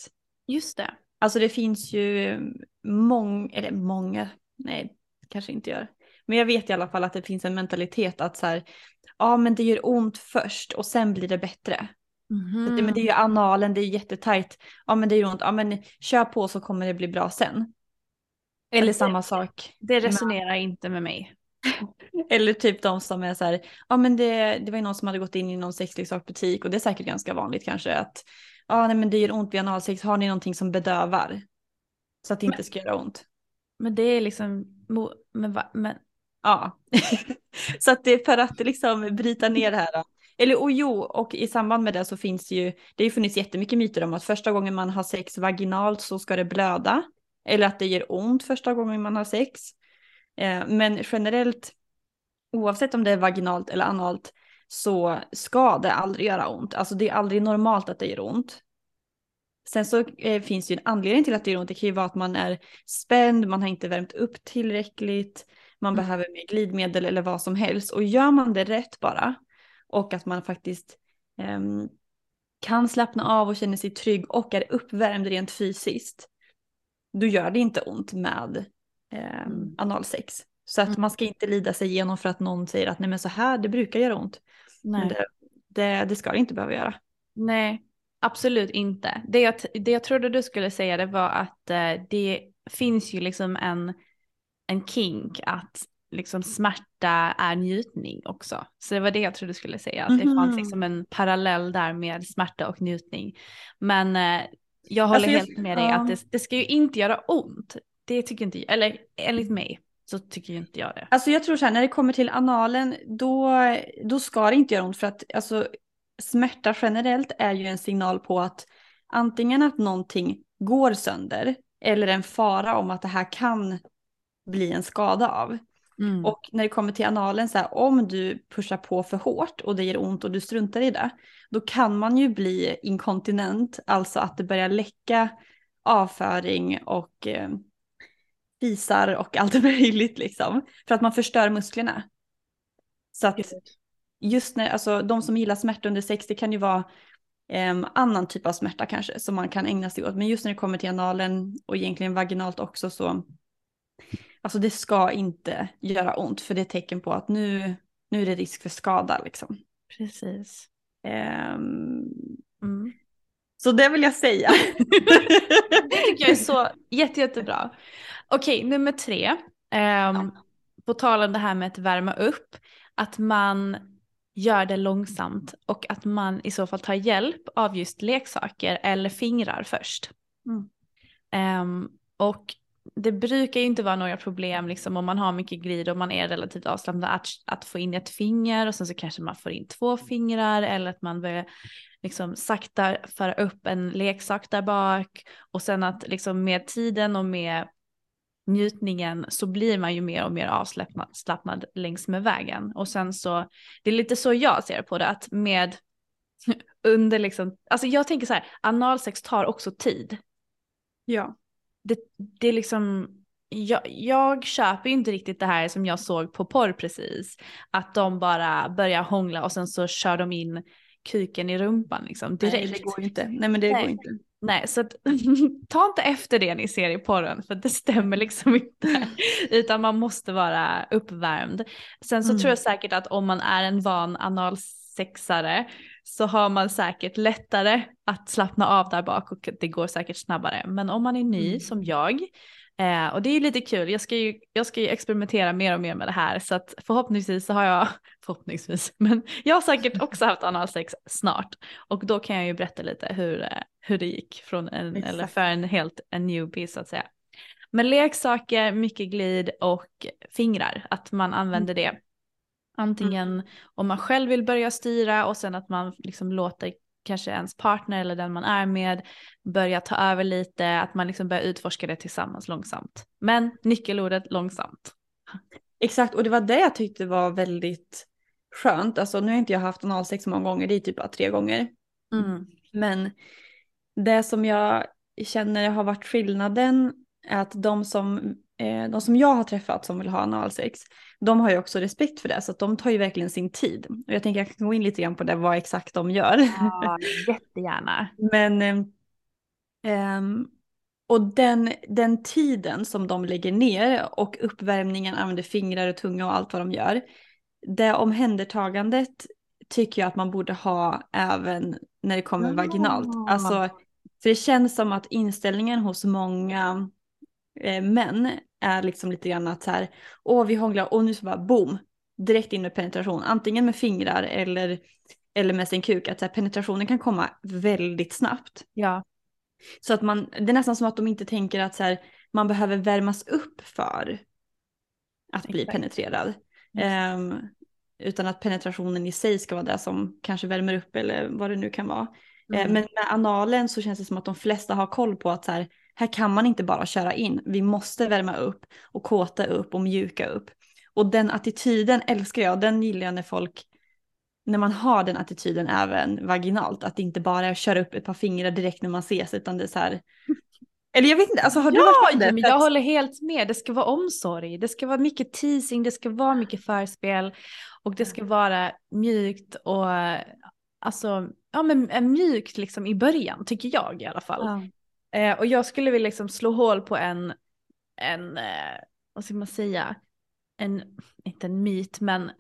Just det. Alltså det finns ju många, eller många, nej kanske inte gör. Men jag vet i alla fall att det finns en mentalitet att så här, ja men det gör ont först och sen blir det bättre. Mhm. Så det, men det är ju analen, det är jättetajt. Ja men det gör ont, ja men kör på så kommer det bli bra sen. Eller det- samma sak. Det resonerar inte med mig. Eller typ de som är så här, ja men det, det var ju någon som hade gått in i någon sexleksaksbutik och det är säkert ganska vanligt kanske att ja nej men det gör ont vid analsex, har ni någonting som bedövar? Så att det inte ska göra ont. Men det är liksom, men, men Ja, så att det är för att liksom bryta ner det här. då. Eller och jo, och i samband med det så finns det ju, det har ju funnits jättemycket myter om att första gången man har sex vaginalt så ska det blöda. Eller att det gör ont första gången man har sex. Eh, men generellt, oavsett om det är vaginalt eller analt, så ska det aldrig göra ont. Alltså det är aldrig normalt att det gör ont. Sen så eh, finns det ju en anledning till att det gör ont. Det kan ju vara att man är spänd, man har inte värmt upp tillräckligt, man Mm. behöver mer glidmedel eller vad som helst. Och gör man det rätt bara och att man faktiskt ehm, kan slappna av och känner sig trygg och är uppvärmd rent fysiskt, då gör det inte ont med Mm. analsex. Så att Mm. man ska inte lida sig igenom för att någon säger att nej men så här, det brukar göra ont. Nej. det, det, det ska det inte behöva göra. Nej, absolut inte. Det jag, det jag trodde du skulle säga det var att eh, det finns ju liksom en, en kink att liksom smärta är njutning också. Så det var det jag trodde du skulle säga, att det fanns Mhm. liksom en parallell där med smärta och njutning. Men eh, jag håller Alltså, jag- helt med dig ja. att det, det ska ju inte göra ont. Det tycker inte jag, eller enligt mig så tycker ju inte jag det. Alltså jag tror så här, när det kommer till analen, då, då ska det inte göra ont för att alltså, smärta generellt är ju en signal på att antingen att någonting går sönder eller en fara om att det här kan bli en skada av. Mm. Och när det kommer till analen, så här, om du pushar på för hårt och det gör ont och du struntar i det, då kan man ju bli inkontinent, alltså att det börjar läcka avföring och eh, fisar och allt möjligt liksom. För att man förstör musklerna. Så att just när, alltså de som gillar smärta under sex, det kan ju vara em, annan typ av smärta kanske som man kan ägna sig åt. Men just när det kommer till analen och egentligen vaginalt också så, alltså det ska inte göra ont för det är tecken på att nu, nu är det risk för skada liksom. Precis. Em, Mm. så det vill jag säga. Det tycker jag är så jätte, jättebra. Okej, nummer tre. Ehm, På tal om det här med att värma upp. Att man gör det långsamt och att man i så fall tar hjälp av just leksaker eller fingrar först. Mm. Ehm, och det brukar ju inte vara några problem liksom om man har mycket glid och man är relativt avslappnad att, att få in ett finger och sen så kanske man får in två fingrar eller att man börjar liksom sakta föra upp en leksak där bak och sen att liksom med tiden och med njutningen så blir man ju mer och mer avslappnad längs med vägen och sen så det är lite så jag ser på det att med under liksom, alltså jag tänker så här, analsex tar också tid. Ja. Det, det är liksom, jag, jag köper ju inte riktigt det här som jag såg på porr precis. Att de bara börjar hångla och sen så kör de in kuken i rumpan liksom direkt. Nej det går ju inte. Nej men det Nej. går inte. Nej, så att, ta inte efter det ni ser i porren för det stämmer liksom inte. Utan man måste vara uppvärmd. Sen så Mm. tror jag säkert att om man är en van analsexare så har man säkert lättare att slappna av där bak och det går säkert snabbare. Men om man är ny Mm. som jag Eh, och det är ju lite kul, jag ska, ju, jag ska ju experimentera mer och mer med det här så att förhoppningsvis så har jag, förhoppningsvis, men jag har säkert också haft analsex snart och då kan jag ju berätta lite hur, eh, hur det gick från en, Exakt. eller för en helt en newbie så att säga. Men leksaker, mycket glid och fingrar, att man använder det. Antingen om man själv vill börja styra och sen att man liksom låter kanske ens partner eller den man är med börja ta över lite, att man liksom börjar utforska det tillsammans långsamt. Men nyckelordet långsamt. Exakt och det var det jag tyckte var väldigt skönt. Alltså nu har inte jag haft analsex så många gånger, det är typ bara tre gånger. Mm. Men det som jag känner har varit skillnaden är att de som, eh, de som jag har träffat som vill ha analsex, de har ju också respekt för det så att de tar ju verkligen sin tid. Och jag tänker jag kan gå in lite grann på det, vad exakt de gör. Ja, jättegärna. Men, ehm, och den, den tiden som de lägger ner och uppvärmningen, använder fingrar och tunga och allt vad de gör. Det omhändertagandet tycker jag att man borde ha även när det kommer Ja. vaginalt. Alltså, för det känns som att inställningen hos många eh, män är liksom lite grann att så här, åh vi hånglar och nu så bara boom, direkt in med penetration, antingen med fingrar eller, eller med sin kuk, att så här, penetrationen kan komma väldigt snabbt. Ja, Så att man, det är nästan som att de inte tänker att så här, man behöver värmas upp för att bli Exakt. penetrerad. Just. Ehm, utan att penetrationen i sig ska vara det som kanske värmer upp eller vad det nu kan vara. Eh, Mm. Men med analen så känns det som att de flesta har koll på att så här, här kan man inte bara köra in. Vi måste värma upp och kåta upp och mjuka upp. Och den attityden älskar jag. Den gillar jag när folk, när man har den attityden även vaginalt. Att det inte bara är att köra upp ett par fingrar direkt när man ses utan det är så här. Eller jag vet inte, alltså har du ja, varit med om det? jag håller helt med. Det ska vara omsorg, det ska vara mycket teasing, det ska vara mycket förspel och det ska vara mjukt och alltså, ja men eh, mjukt liksom i början tycker jag i alla fall. Ja. Eh, och jag skulle vilja liksom slå hål på en, en eh, vad ska man säga, en, inte en myt men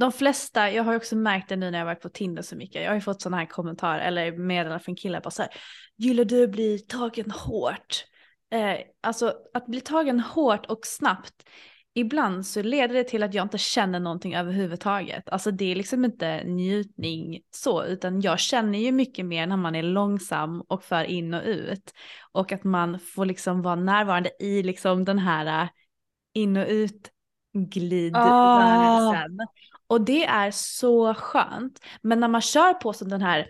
de flesta, jag har också märkt det nu när jag varit på Tinder så mycket, jag har ju fått sådana här kommentarer eller meddelanden från killar bara så här, gillar du att bli tagen hårt? Eh, alltså att bli tagen hårt och snabbt, ibland så leder det till att jag inte känner någonting överhuvudtaget. Alltså det är liksom inte njutning så, utan jag känner ju mycket mer när man är långsam och för in och ut. Och att man får liksom vara närvarande i liksom den här eh, in och ut glidrörelsen. Och det är så skönt. Men när man kör på som den här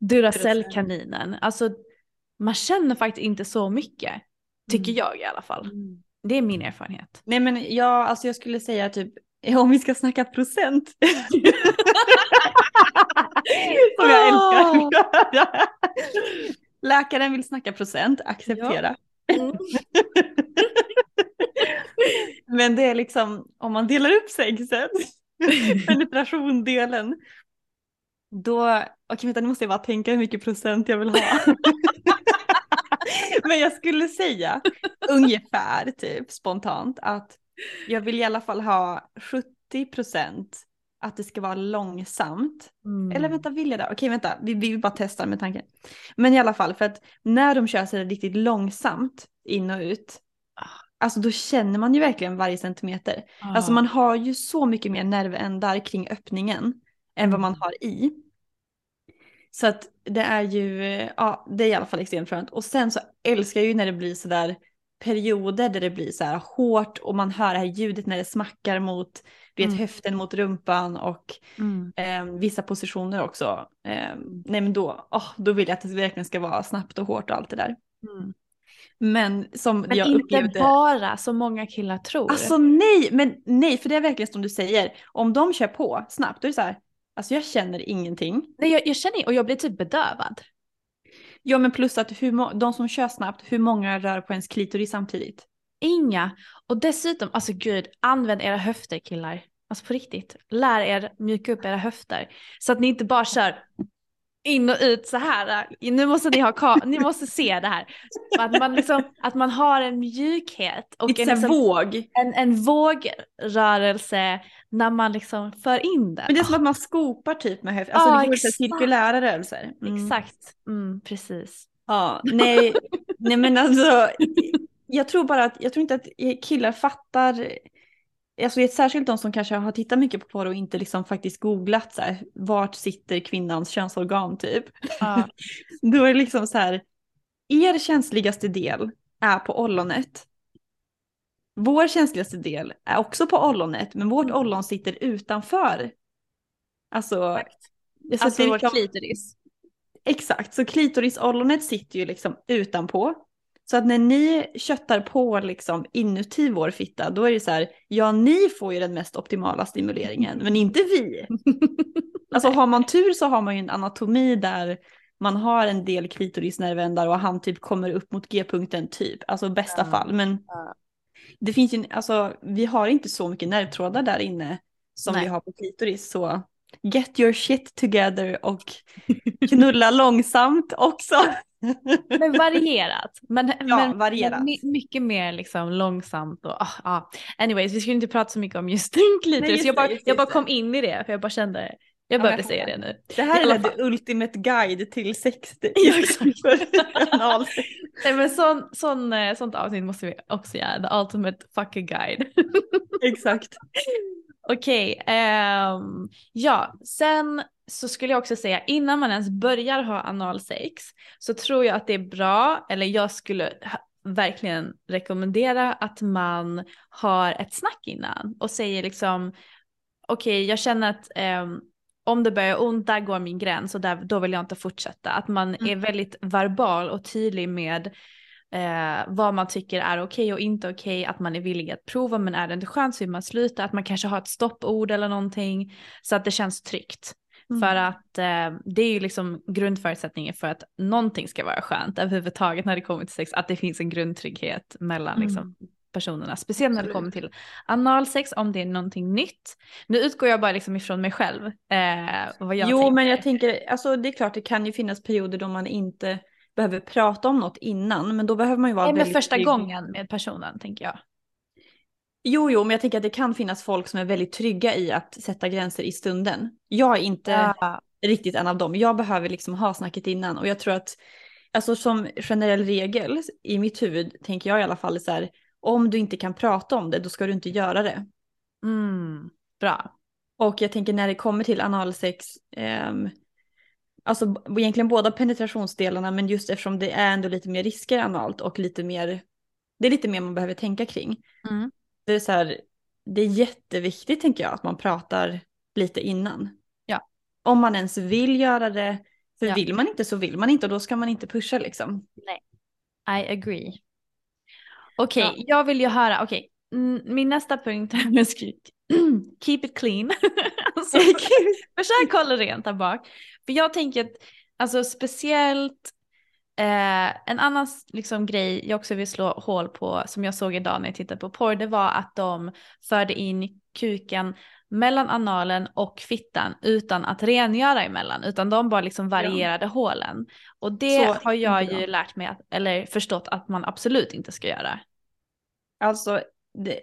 Duracell-kaninen, alltså man känner faktiskt inte så mycket. Tycker Mm. jag i alla fall. Det är min erfarenhet. Nej men jag, alltså jag skulle säga typ, om vi ska snacka procent. Som jag älskar. Läkaren vill snacka procent, acceptera. Mm. Men det är liksom, om man delar upp sexet, penetrationdelen, då, okej vänta nu måste jag bara tänka hur mycket procent jag vill ha. Men jag skulle säga ungefär typ spontant att jag vill i alla fall ha 70 procent att det ska vara långsamt. Mm. Eller vänta, vill jag det? Okej, vänta, vi, vi bara testar med tanken. Men i alla fall, för att när de kör sig riktigt långsamt in och ut, alltså då känner man ju verkligen varje centimeter. Alltså man har ju så mycket mer nervändar kring öppningen än vad man har i. Så att det är ju, ja det är i alla fall extremt skönt. Och sen så älskar jag ju när det blir sådär perioder där det blir så här hårt och man hör det här ljudet när det smackar mot vet, Mm. höften mot rumpan och Mm. eh, vissa positioner också. Eh, nej men då, åh, då vill jag att det verkligen ska vara snabbt och hårt och allt det där. Mm. Men som Men jag inte upplevde... bara som många killar tror. Alltså nej, men nej, för det är verkligen som du säger. Om de kör på snabbt, då är det så här, alltså jag känner ingenting. Nej, jag, jag känner och jag blir typ bedövad. Ja men plus att hur de som kör snabbt, hur många rör på ens klitoris samtidigt? Inga. Och dessutom, alltså gud, använd era höfter killar. Alltså på riktigt. Lär er mjuka upp era höfter. Så att ni inte bara kör in och ut så här. Nu måste ni ha ni måste se det här. Att man, liksom, att man har en mjukhet och Lite en, liksom, våg. en, en vågrörelse när man liksom för in den. Men det är som att man skopar typ med höften, alltså Ja, det går exakt. cirkulära rörelser. Mm. Exakt, mm, precis. Ja, nej, nej men alltså, jag tror bara att, jag tror inte att killar fattar, alltså särskilt de som kanske har tittat mycket på porr och inte liksom faktiskt googlat så här, vart sitter kvinnans könsorgan typ. Ja. Då är det liksom så här, er känsligaste del är på ollonet. Vår känsligaste del är också på ollonet, men vårt Mm. ollon sitter utanför. Alltså, Alltså vår klitoris. Exakt, så klitorisollonet sitter ju liksom utanpå. Så att när ni köttar på liksom inuti vår fitta, då är det så här, ja ni får ju den mest optimala stimuleringen, men inte vi. Alltså har man tur så har man ju en anatomi där man har en del klitorisnervändar och han typ kommer upp mot G-punkten typ, alltså bästa Ja. fall. Men det finns ju, alltså vi har inte så mycket nervtrådar där inne som Nej. vi har på klitoris, så get your shit together och knulla långsamt också. Men varierat. Men, men, varierat. men my- mycket mer liksom långsamt och ah, ah. Anyways, vi skulle inte prata så mycket om just klitoris. just jag bara, det, jag bara kom in i det för jag bara kände, jag Ja, behövde jag säga det nu. Det här är the ultimate guide till sex. Ja, exakt. Nej men sån, sån, eh, sånt avsnitt måste vi också göra, the ultimate fucking guide. Exakt. Okej, ehm, ja, sen så skulle jag också säga innan man ens börjar ha analsex så tror jag att det är bra, eller jag skulle verkligen rekommendera att man har ett snack innan och säger liksom okej jag känner att ehm, om det börjar ont, där går min gräns och där, då vill jag inte fortsätta. Att man Mm. är väldigt verbal och tydlig med eh, vad man tycker är okej och inte okej, att man är villig att prova men är det inte skönt så vill man sluta, att man kanske har ett stoppord eller någonting så att det känns tryggt. Mm. För att eh, det är ju liksom grundförutsättningen för att någonting ska vara skönt överhuvudtaget när det kommer till sex, att det finns en grundtrygghet mellan Mm. liksom, personerna. Speciellt när det kommer till analsex, om det är någonting nytt. Nu utgår jag bara liksom ifrån mig själv. Eh, vad jag Jo, tänker. men jag tänker, alltså det är klart det kan ju finnas perioder då man inte behöver prata om något innan, men då behöver man ju vara Nej, men väldigt första trygg. gången med personen tänker jag. Jo, jo, men jag tänker att det kan finnas folk som är väldigt trygga i att sätta gränser i stunden. Jag är inte riktigt en av dem. Jag behöver liksom ha snacket innan och jag tror att, alltså som generell regel i mitt huvud tänker jag i alla fall så här, om du inte kan prata om det, då ska du inte göra det. Mm, bra. Och jag tänker när det kommer till analsex, ehm, alltså egentligen båda penetrationsdelarna, men just eftersom det är ändå lite mer risker analt och lite mer, det är lite mer man behöver tänka kring. Mm. Det är så här, det är jätteviktigt tänker jag att man pratar lite innan. Ja. Om man ens vill göra det, för Ja. vill man inte så vill man inte och då ska man inte pusha liksom. I agree. Okej, Ja. jag vill ju höra, okej, mm, min nästa punkt här med skrivit keep it clean. alltså, försök hålla rent där bak. För jag tänker att, alltså speciellt, eh, en annan liksom, grej jag också vill slå hål på, som jag såg idag när jag tittade på porr, det var att de förde in kuken mellan analen och fittan utan att rengöra emellan, utan de bara liksom varierade hålen. Och det Så har jag ju lärt mig, att, eller förstått att man absolut inte ska göra. Alltså, det,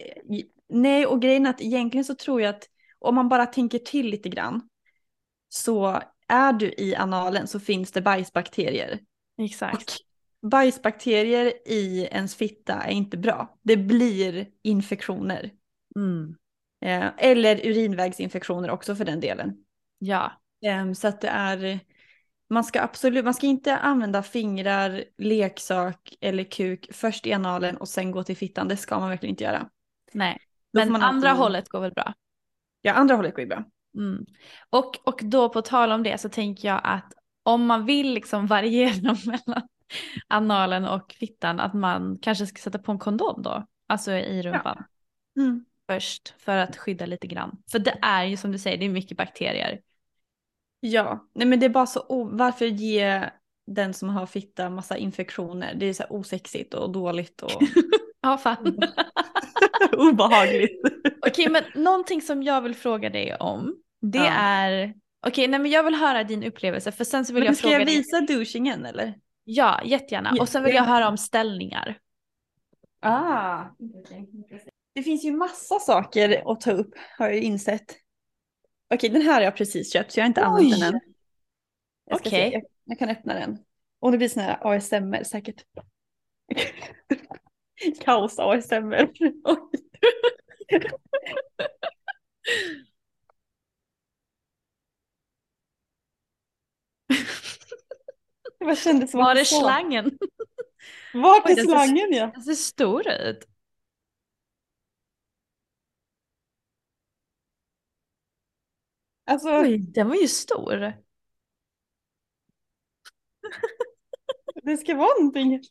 nej och grejen är att egentligen så tror jag att om man bara tänker till lite grann så är du i analen så finns det bajsbakterier. Exakt. Och bajsbakterier i ens fitta är inte bra. Det blir infektioner. Mm. Eh, eller urinvägsinfektioner också för den delen. Ja. Eh, så att det är, man ska absolut, man ska inte använda fingrar, leksak eller kuk först i analen och sen gå till fittan. Det ska man verkligen inte göra. Nej, men andra alltid- hållet går väl bra. Ja, andra hållet går ju bra. Mm. Och, och då på tal om det så tänker jag att om man vill liksom variera mellan analen och fittan att man kanske ska sätta på en kondom då. Alltså i rumpan Mm. först för att skydda lite grann. För det är ju som du säger, det är mycket bakterier. Ja, nej men det är bara så, o- varför ge den som har fitta massa infektioner? Det är så här osexigt och dåligt och Ja, fan. obehagligt. Okej, men någonting som jag vill fråga dig om, det Ja. är, okej, nej men jag vill höra din upplevelse för sen så vill Men jag ska fråga jag dig. visa douchingen eller? Ja, jättegärna. Och sen vill jag höra om ställningar. Ah. Det finns ju massa saker att ta upp har jag ju insett. Okej, den här har jag precis köpt så jag har inte använt den än. Jag ska Okej. se, jag, jag kan öppna den. Och det blir sån här ASMR säkert. Kaos ASMR. Oj. Det bara kändes som Var är slangen? Vart Oj, är den ser- slangen ja? Den ser stor ut. Alltså, Oj, den var ju stor. det ska vara någonting.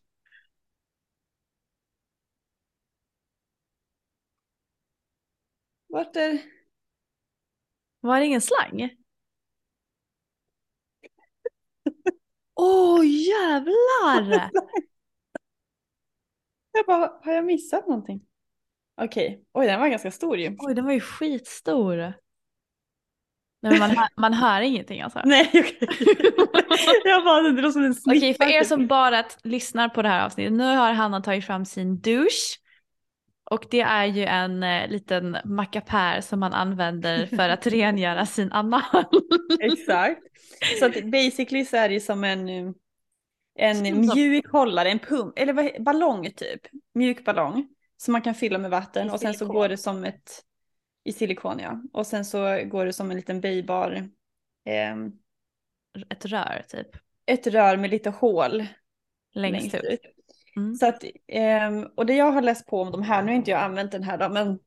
Vart är... Var det ingen slang? Åh oh, jävlar! Jag bara, har jag missat någonting? Okej, oj den var ganska stor ju. Oj, den var ju skitstor. Nej, man, hör, man hör ingenting alltså. Nej jag bara, det låter som en. Okej, för er som bara lyssnar på det här avsnittet. Nu har Hanna tagit fram sin douche. Och det är ju en eh, liten mackapär som man använder för att rengöra sin anal. Exakt. Så att basically så är det ju som en, eh, en Som- som- mjuk hållare, en pump, eller vad, ballong typ. Mjuk ballong. Som man kan fylla med vatten och sen så går det som ett, i silikon ja. Och sen så går det som en liten böjbar, ehm, Ett rör typ. ett rör med lite hål Längst ut. Mm. Så att, ehm, och det jag har läst på om de här, nu har inte jag använt den här då, men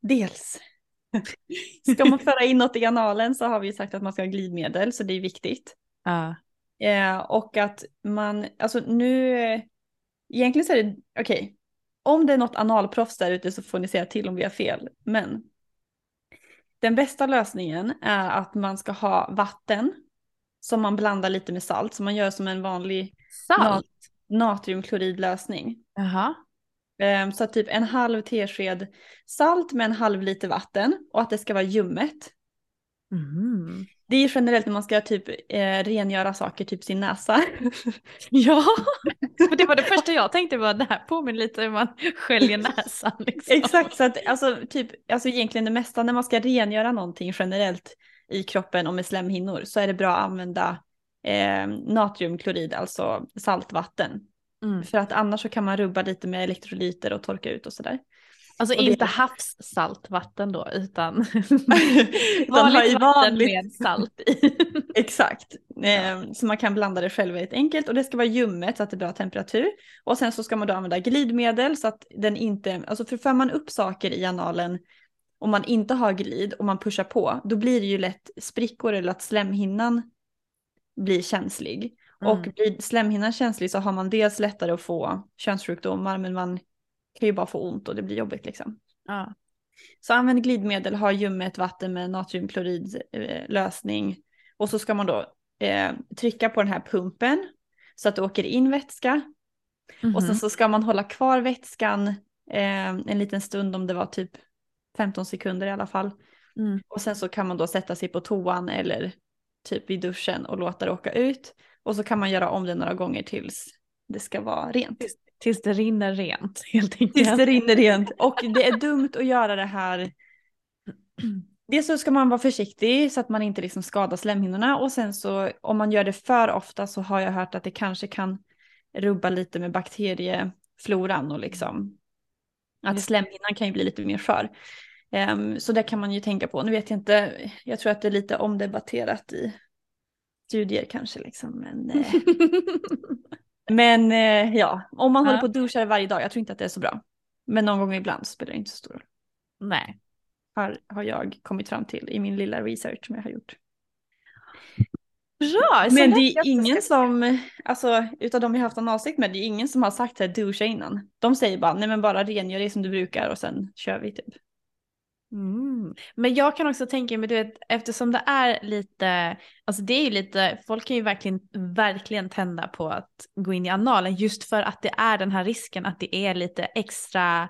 dels ska man föra in något i analen så har vi sagt att man ska ha glidmedel, så det är viktigt. Ja. Eh, och att man, alltså nu, eh, egentligen så är det, okej, om det är något analproffs där ute så får ni säga till om vi har fel, men den bästa lösningen är att man ska ha vatten som man blandar lite med salt, så man gör som en vanlig Salt? natriumkloridlösning. Jaha. Ehm, Så typ en halv tesked salt med en halv liter vatten och att det ska vara ljummet. Mm. Det är ju generellt när man ska typ eh, rengöra saker, typ sin näsa. Ja, för det var det första jag tänkte var det här påminner lite om man sköljer näsan. Liksom. Exakt, så att alltså, typ, alltså egentligen det mesta när man ska rengöra någonting generellt i kroppen och med slemhinnor så är det bra att använda eh, natriumklorid, alltså saltvatten. Mm. För att annars så kan man rubba lite med elektrolyter och torka ut och sådär. Alltså Och det- inte havssaltvatten då utan vanligt vatten med salt i. Exakt. Eh, så man kan blanda det själv väldigt enkelt och det ska vara ljummet så att det är bra temperatur. Och sen så ska man då använda glidmedel så att den inte, alltså för för man upp saker i analen om man inte har glid och man pushar på, då blir det ju lätt sprickor eller att slemhinnan blir känslig. Och Mm. blir slemhinnan känslig så har man dels lättare att få könssjukdomar men man kan ju bara få ont och det blir jobbigt liksom. Ja. Så använd glidmedel, ha ljummet vatten med natriumkloridlösning. och så ska man då eh, trycka på den här pumpen så att det åker in vätska. Och sen Mhm. så ska man hålla kvar vätskan eh, en liten stund om det var typ 15 sekunder i alla fall. Mm. Och sen så kan man då sätta sig på toan eller typ vid duschen och låta det åka ut. Och så kan man göra om det några gånger tills det ska vara rent. Tills det rinner rent helt Tills enkelt. det rinner rent. Och det är dumt att göra det här. Dels så ska man vara försiktig så att man inte liksom skadar slemhinnorna. Och sen så om man gör det för ofta så har jag hört att det kanske kan rubba lite med bakteriefloran och liksom att Just- slemhinnan kan ju bli lite mer skör. Ehm, så det kan man ju tänka på. Nu vet jag inte, jag tror att det är lite omdebatterat i studier kanske liksom. Men, eh, men eh, ja, om man Ja. håller på och duschar varje dag, jag tror inte att det är så bra. Men någon gång ibland spelar det inte så stor roll. Nej. Har, har jag kommit fram till i min lilla research som jag har gjort. Bra! Men det är ingen som, alltså utav de jag haft analsex med, det är ingen som har sagt att duscha innan. De säger bara, nej men bara rengör dig som du brukar och sen kör vi typ. Mm. Men jag kan också tänka mig, du vet, eftersom det är lite, alltså det är ju lite, folk kan ju verkligen, verkligen tända på att gå in i analen just för att det är den här risken att det är lite extra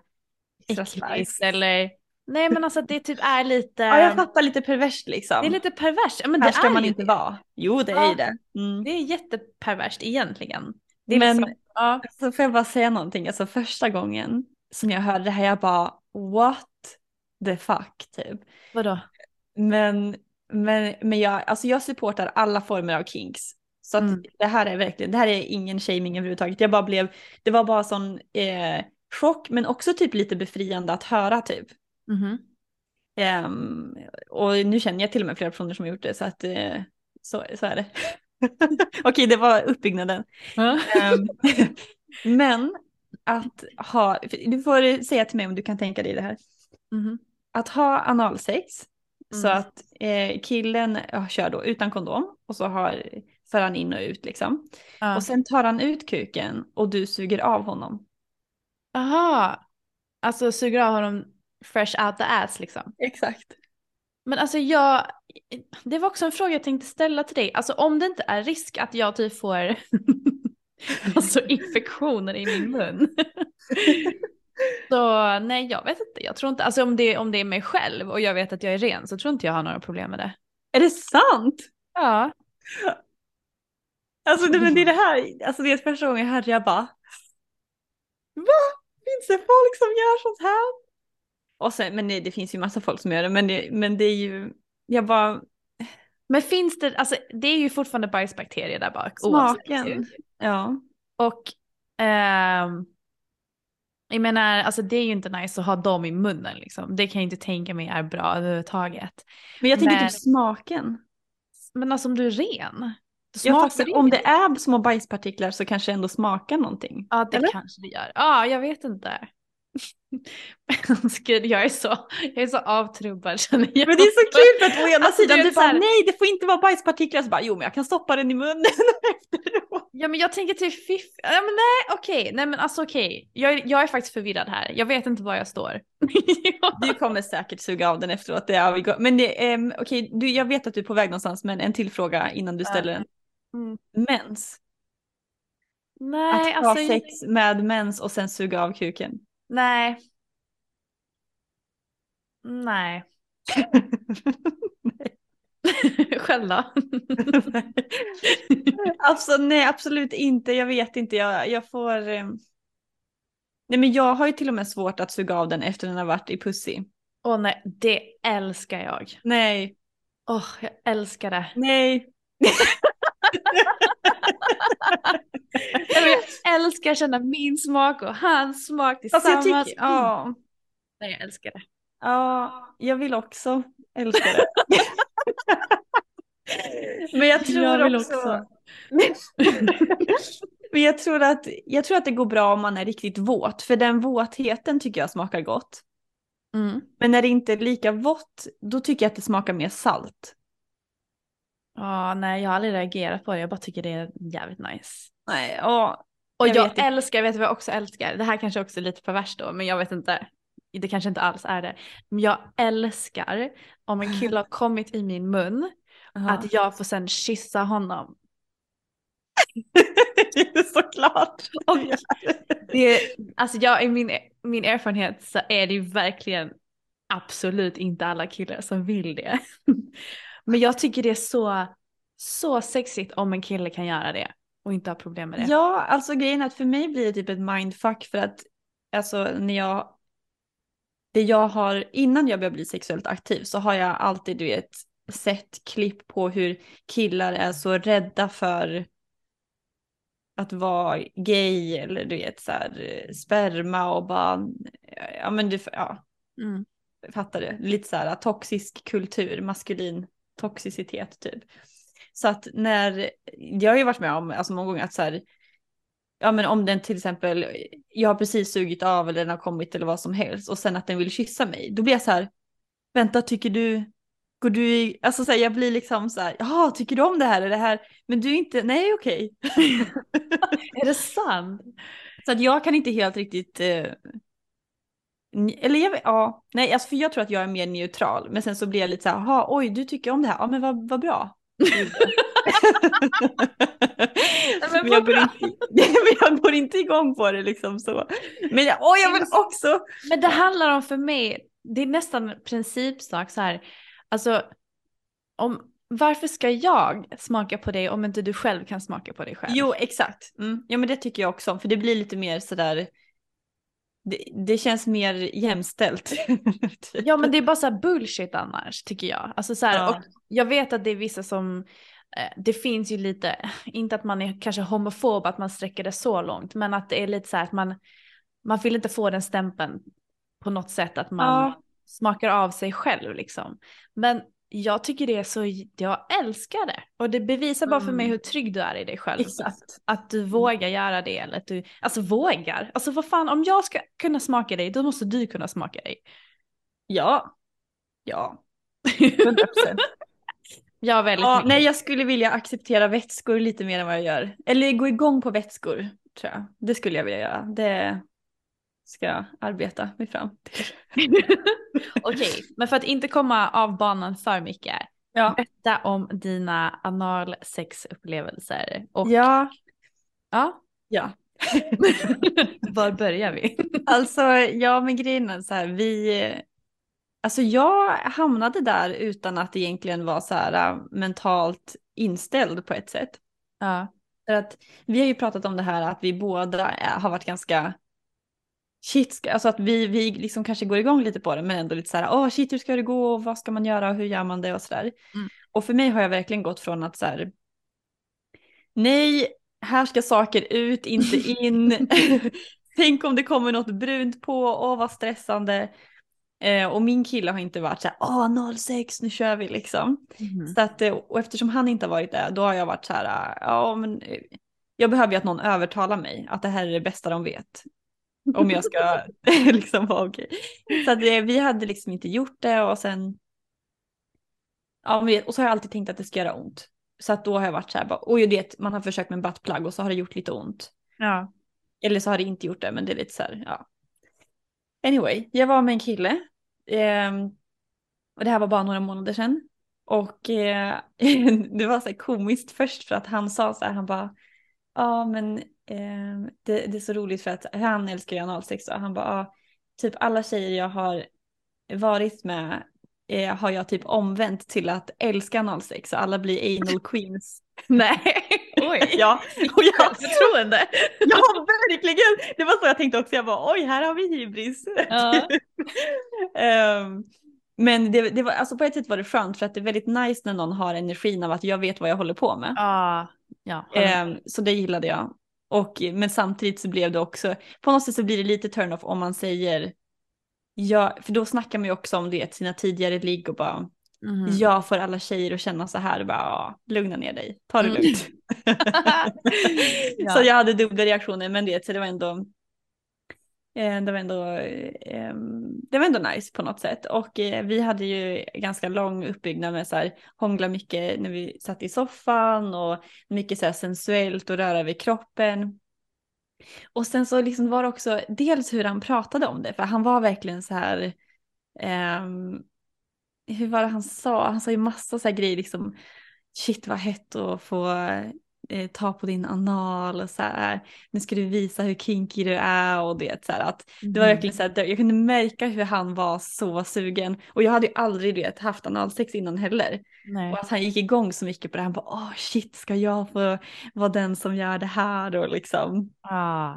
Extra äckligt eller, nej men alltså det typ är lite, Ja jag fattar lite perverst liksom. det är lite perverst. Men Här ska är man inte det. vara. Jo det är Ja. ju det. Mm. Det är jätteperverst egentligen. Det är Men liksom, ja. så får jag bara säga någonting, alltså första gången som jag hörde det här jag bara what the fuck typ. Vadå? Men, men, men jag, alltså jag supportar alla former av kinks. Så att Mm. det här är verkligen, det här är ingen shaming överhuvudtaget. Jag bara blev, det var bara sån eh, chock men också typ lite befriande att höra typ. Mhm. Ehm, och nu känner jag till och med flera personer som har gjort det så att eh, så, så är det. Okej, det var uppbyggnaden. Ehm, men att ha, du får säga till mig om du kan tänka dig det här. Mhm. Att ha analsex så Mm. att eh, killen kör då utan kondom och så har, för han in och ut liksom. Ja. Och sen tar han ut kuken och du suger av honom. Aha, alltså suger av honom fresh out the ass liksom. Exakt. Men alltså jag, det var också en fråga jag tänkte ställa till dig. Alltså om det inte är risk att jag typ får alltså infektioner i min mun. Så nej jag vet inte, jag tror inte, alltså om det, om det är mig själv och jag vet att jag är ren så tror inte jag har några problem med det. Är det sant? Ja. Alltså det, men det är det här, alltså det är första gången jag hörde jag bara Va? Finns det folk som gör sånt här? Och sen, men det, det finns ju massa folk som gör det men det, men det är ju, jag bara, Men finns det, alltså det är ju fortfarande bajsbakterier där bak. oavsett smaken. hur. Ja. Och ehm, jag menar, alltså det är ju inte nice att ha dem i munnen liksom. Det kan jag inte tänka mig är bra överhuvudtaget. Men jag tänker Men- typ smaken. Men alltså om du är ren. Smakar om det är små bajspartiklar så kanske ändå smakar någonting. Ja det Eller? kanske det gör. Ja jag vet inte. Gud jag är så, jag är så avtrubbad känner jag. Men det är så kul för att å ena Alltså, sidan du bara här- nej det får inte vara bajspartiklar så bara jo men jag kan stoppa den i munnen efteråt. Ja men jag tänker typ fiff... Ja men nej okej, nej men alltså okej. Jag, är- jag är faktiskt förvirrad här. Jag vet inte var jag står. Du kommer säkert suga av den efteråt. Det vi go- men det, um, okej, du, jag vet att du är på väg någonstans men en till fråga innan du ställer den. Mm. Mens. Nej att ha alltså. sex med mens och sen suga av kuken. Nej. Nej. Själv då? alltså nej absolut inte, jag vet inte. Jag, jag får... ehm, Nej men jag har ju till och med svårt att suga av den efter den har varit i pussy. Åh nej, det älskar jag. Nej, Åh, jag älskar det. nej. Jag älskar att känna min smak och hans smak Alltså tillsammans. jag tycker, ja. Nej, jag älskar det. Ja, jag vill också älska det. Men jag tror Jag också... också. Men jag tror, att, jag tror att det går bra om man är riktigt våt, för den våtheten tycker jag smakar gott. Mm. Men när det inte är lika vått, då tycker jag att det smakar mer salt. Ja, nej, jag har aldrig reagerat på det. Jag bara tycker det är jävligt nice. Nej, ja. Och Jag jag, vet älskar, vet du vad jag också älskar? Det här kanske också är lite perverst då, men jag vet inte. Det kanske inte alls är det. Men jag älskar om en kille har kommit i min mun, att jag får sen kyssa honom. Såklart. Och det, alltså jag, i min, min erfarenhet så är det ju verkligen absolut inte alla killar som vill det. Men jag tycker det är så, så sexigt om en kille kan göra det och inte ha problem med det. Ja, alltså grejen är att för mig blir det typ ett mindfuck för att alltså när jag det jag har innan jag började bli sexuellt aktiv så har jag alltid du vet sett klipp på hur killar är så rädda för att vara gay eller du vet så här sperma och bara ja men du ja Mm. fattar du? Lite så här toxisk kultur, maskulin toxicitet typ. Så att när, jag har ju varit med om alltså många gånger att så här, ja men om den till exempel, jag har precis sugit av eller den har kommit eller vad som helst och sen att den vill kyssa mig, då blir jag så här, vänta tycker du, går du i, alltså så här, jag blir liksom så här, jaha tycker du om det här, är det här, men du är inte, nej okej. är det sant? Så att jag kan inte helt riktigt, eh, eller jag ja, nej alltså för jag tror att jag är mer neutral, men sen så blir jag lite så här, jaha oj du tycker om det här, ja men vad, vad bra. men, jag går inte, men jag går inte igång på det liksom så. Men jag, åh, jag vill också. Men det handlar om för mig, det är nästan principsak så här. Alltså, om, varför ska jag smaka på dig om inte du själv kan smaka på dig själv? Jo, exakt. Mm. Ja, men det tycker jag också. För det blir lite mer sådär, det, det känns mer jämställt. ja, men det är bara så bullshit annars tycker jag. Alltså så här, ja. och jag vet att det är vissa som, eh, det finns ju lite, inte att man är kanske homofob, att man sträcker det så långt, men att det är lite så här att man, man vill inte få den stämpeln på något sätt att man ja. smakar av sig själv liksom. Men jag tycker det är så, jag älskar det. Och det bevisar bara för mig mm. hur trygg du är i dig själv. Att, att du vågar göra det. Eller att du, alltså vågar. Alltså vad fan, om jag ska kunna smaka dig, då måste du kunna smaka dig. Ja. Ja. 100%. ja, väldigt ja, Nej, jag skulle vilja acceptera vätskor lite mer än vad jag gör. Eller gå igång på vätskor, tror jag. Det skulle jag vilja göra. Det, ska arbeta mig fram till. Okej, men för att inte komma av banan för mycket. Ja. Berätta om dina analsexupplevelser. Och... Ja. Ja. Ja. Var börjar vi? alltså, ja men grejen är så här, vi, alltså jag hamnade där utan att egentligen vara så här äh, mentalt inställd på ett sätt. Ja. För att vi har ju pratat om det här att vi båda har varit ganska shit, alltså att vi, vi liksom kanske går igång lite på det men ändå lite så här, åh oh, shit hur ska det gå och vad ska man göra och hur gör man det och sådär. Mm. Och för mig har jag verkligen gått från att så här, nej, här ska saker ut, inte in. Tänk om det kommer något brunt på, åh vad stressande. Eh, och min kille har inte varit så här, åh 06, nu kör vi liksom. Mm. Så att, eh, och eftersom han inte har varit det, då har jag varit så här, ja men eh, jag behöver ju att någon övertalar mig att det här är det bästa de vet. Om jag ska liksom vara okej. Så att det, vi hade liksom inte gjort det och sen. Ja, och så har jag alltid tänkt att det ska göra ont. Så att då har jag varit så här, bara, och det, man har försökt med en buttplug och så har det gjort lite ont. Ja. Eller så har det inte gjort det, men det är lite så här, ja. Anyway, jag var med en kille. Eh, och det här var bara några månader sedan. Och eh, det var så här komiskt först för att han sa så här, han bara, ja men Eh, det, det, är så roligt för att han älskar ju analsex och han bara, ah, typ alla tjejer jag har varit med eh, har jag typ omvänt till att älska analsex och alla blir anal queens. Nej, oj. ja, och jag, förtroende. ja, verkligen. Det var så jag tänkte också, jag bara oj, här har vi hybris. Ja. um, men det, det, var, alltså på ett sätt var det skönt för att det är väldigt nice när någon har energin av att jag vet vad jag håller på med. Ah, ja. Um, så det gillade jag. Och, men samtidigt så blev det också, på något sätt så blir det lite turn-off om man säger, ja, för då snackar man ju också om det, sina tidigare ligg och bara, mm. jag får alla tjejer att känna så här, och bara, lugna ner dig, ta det mm. lugnt. ja. Så jag hade dubbla reaktioner, men det, så det var ändå, Eh, det var ändå, ehm, det var ändå nice på något sätt. Och eh, vi hade ju ganska lång uppbyggnad med så här hångla mycket när vi satt i soffan och mycket så här sensuellt och röra vid kroppen. Och sen så liksom var det också dels hur han pratade om det, för han var verkligen så här, um, hur var det han sa? Han sa ju massa så här grejer liksom, shit vad hett att få eh, ta på din anal och så här, nu ska du visa hur kinky du är och det så här, att det var mm. verkligen så här, jag kunde märka hur han var så sugen och jag hade ju aldrig det, haft analsex innan heller. Nej. Och att han gick igång så mycket på det, han bara åh oh, shit ska jag få vara den som gör det här och liksom. Ah.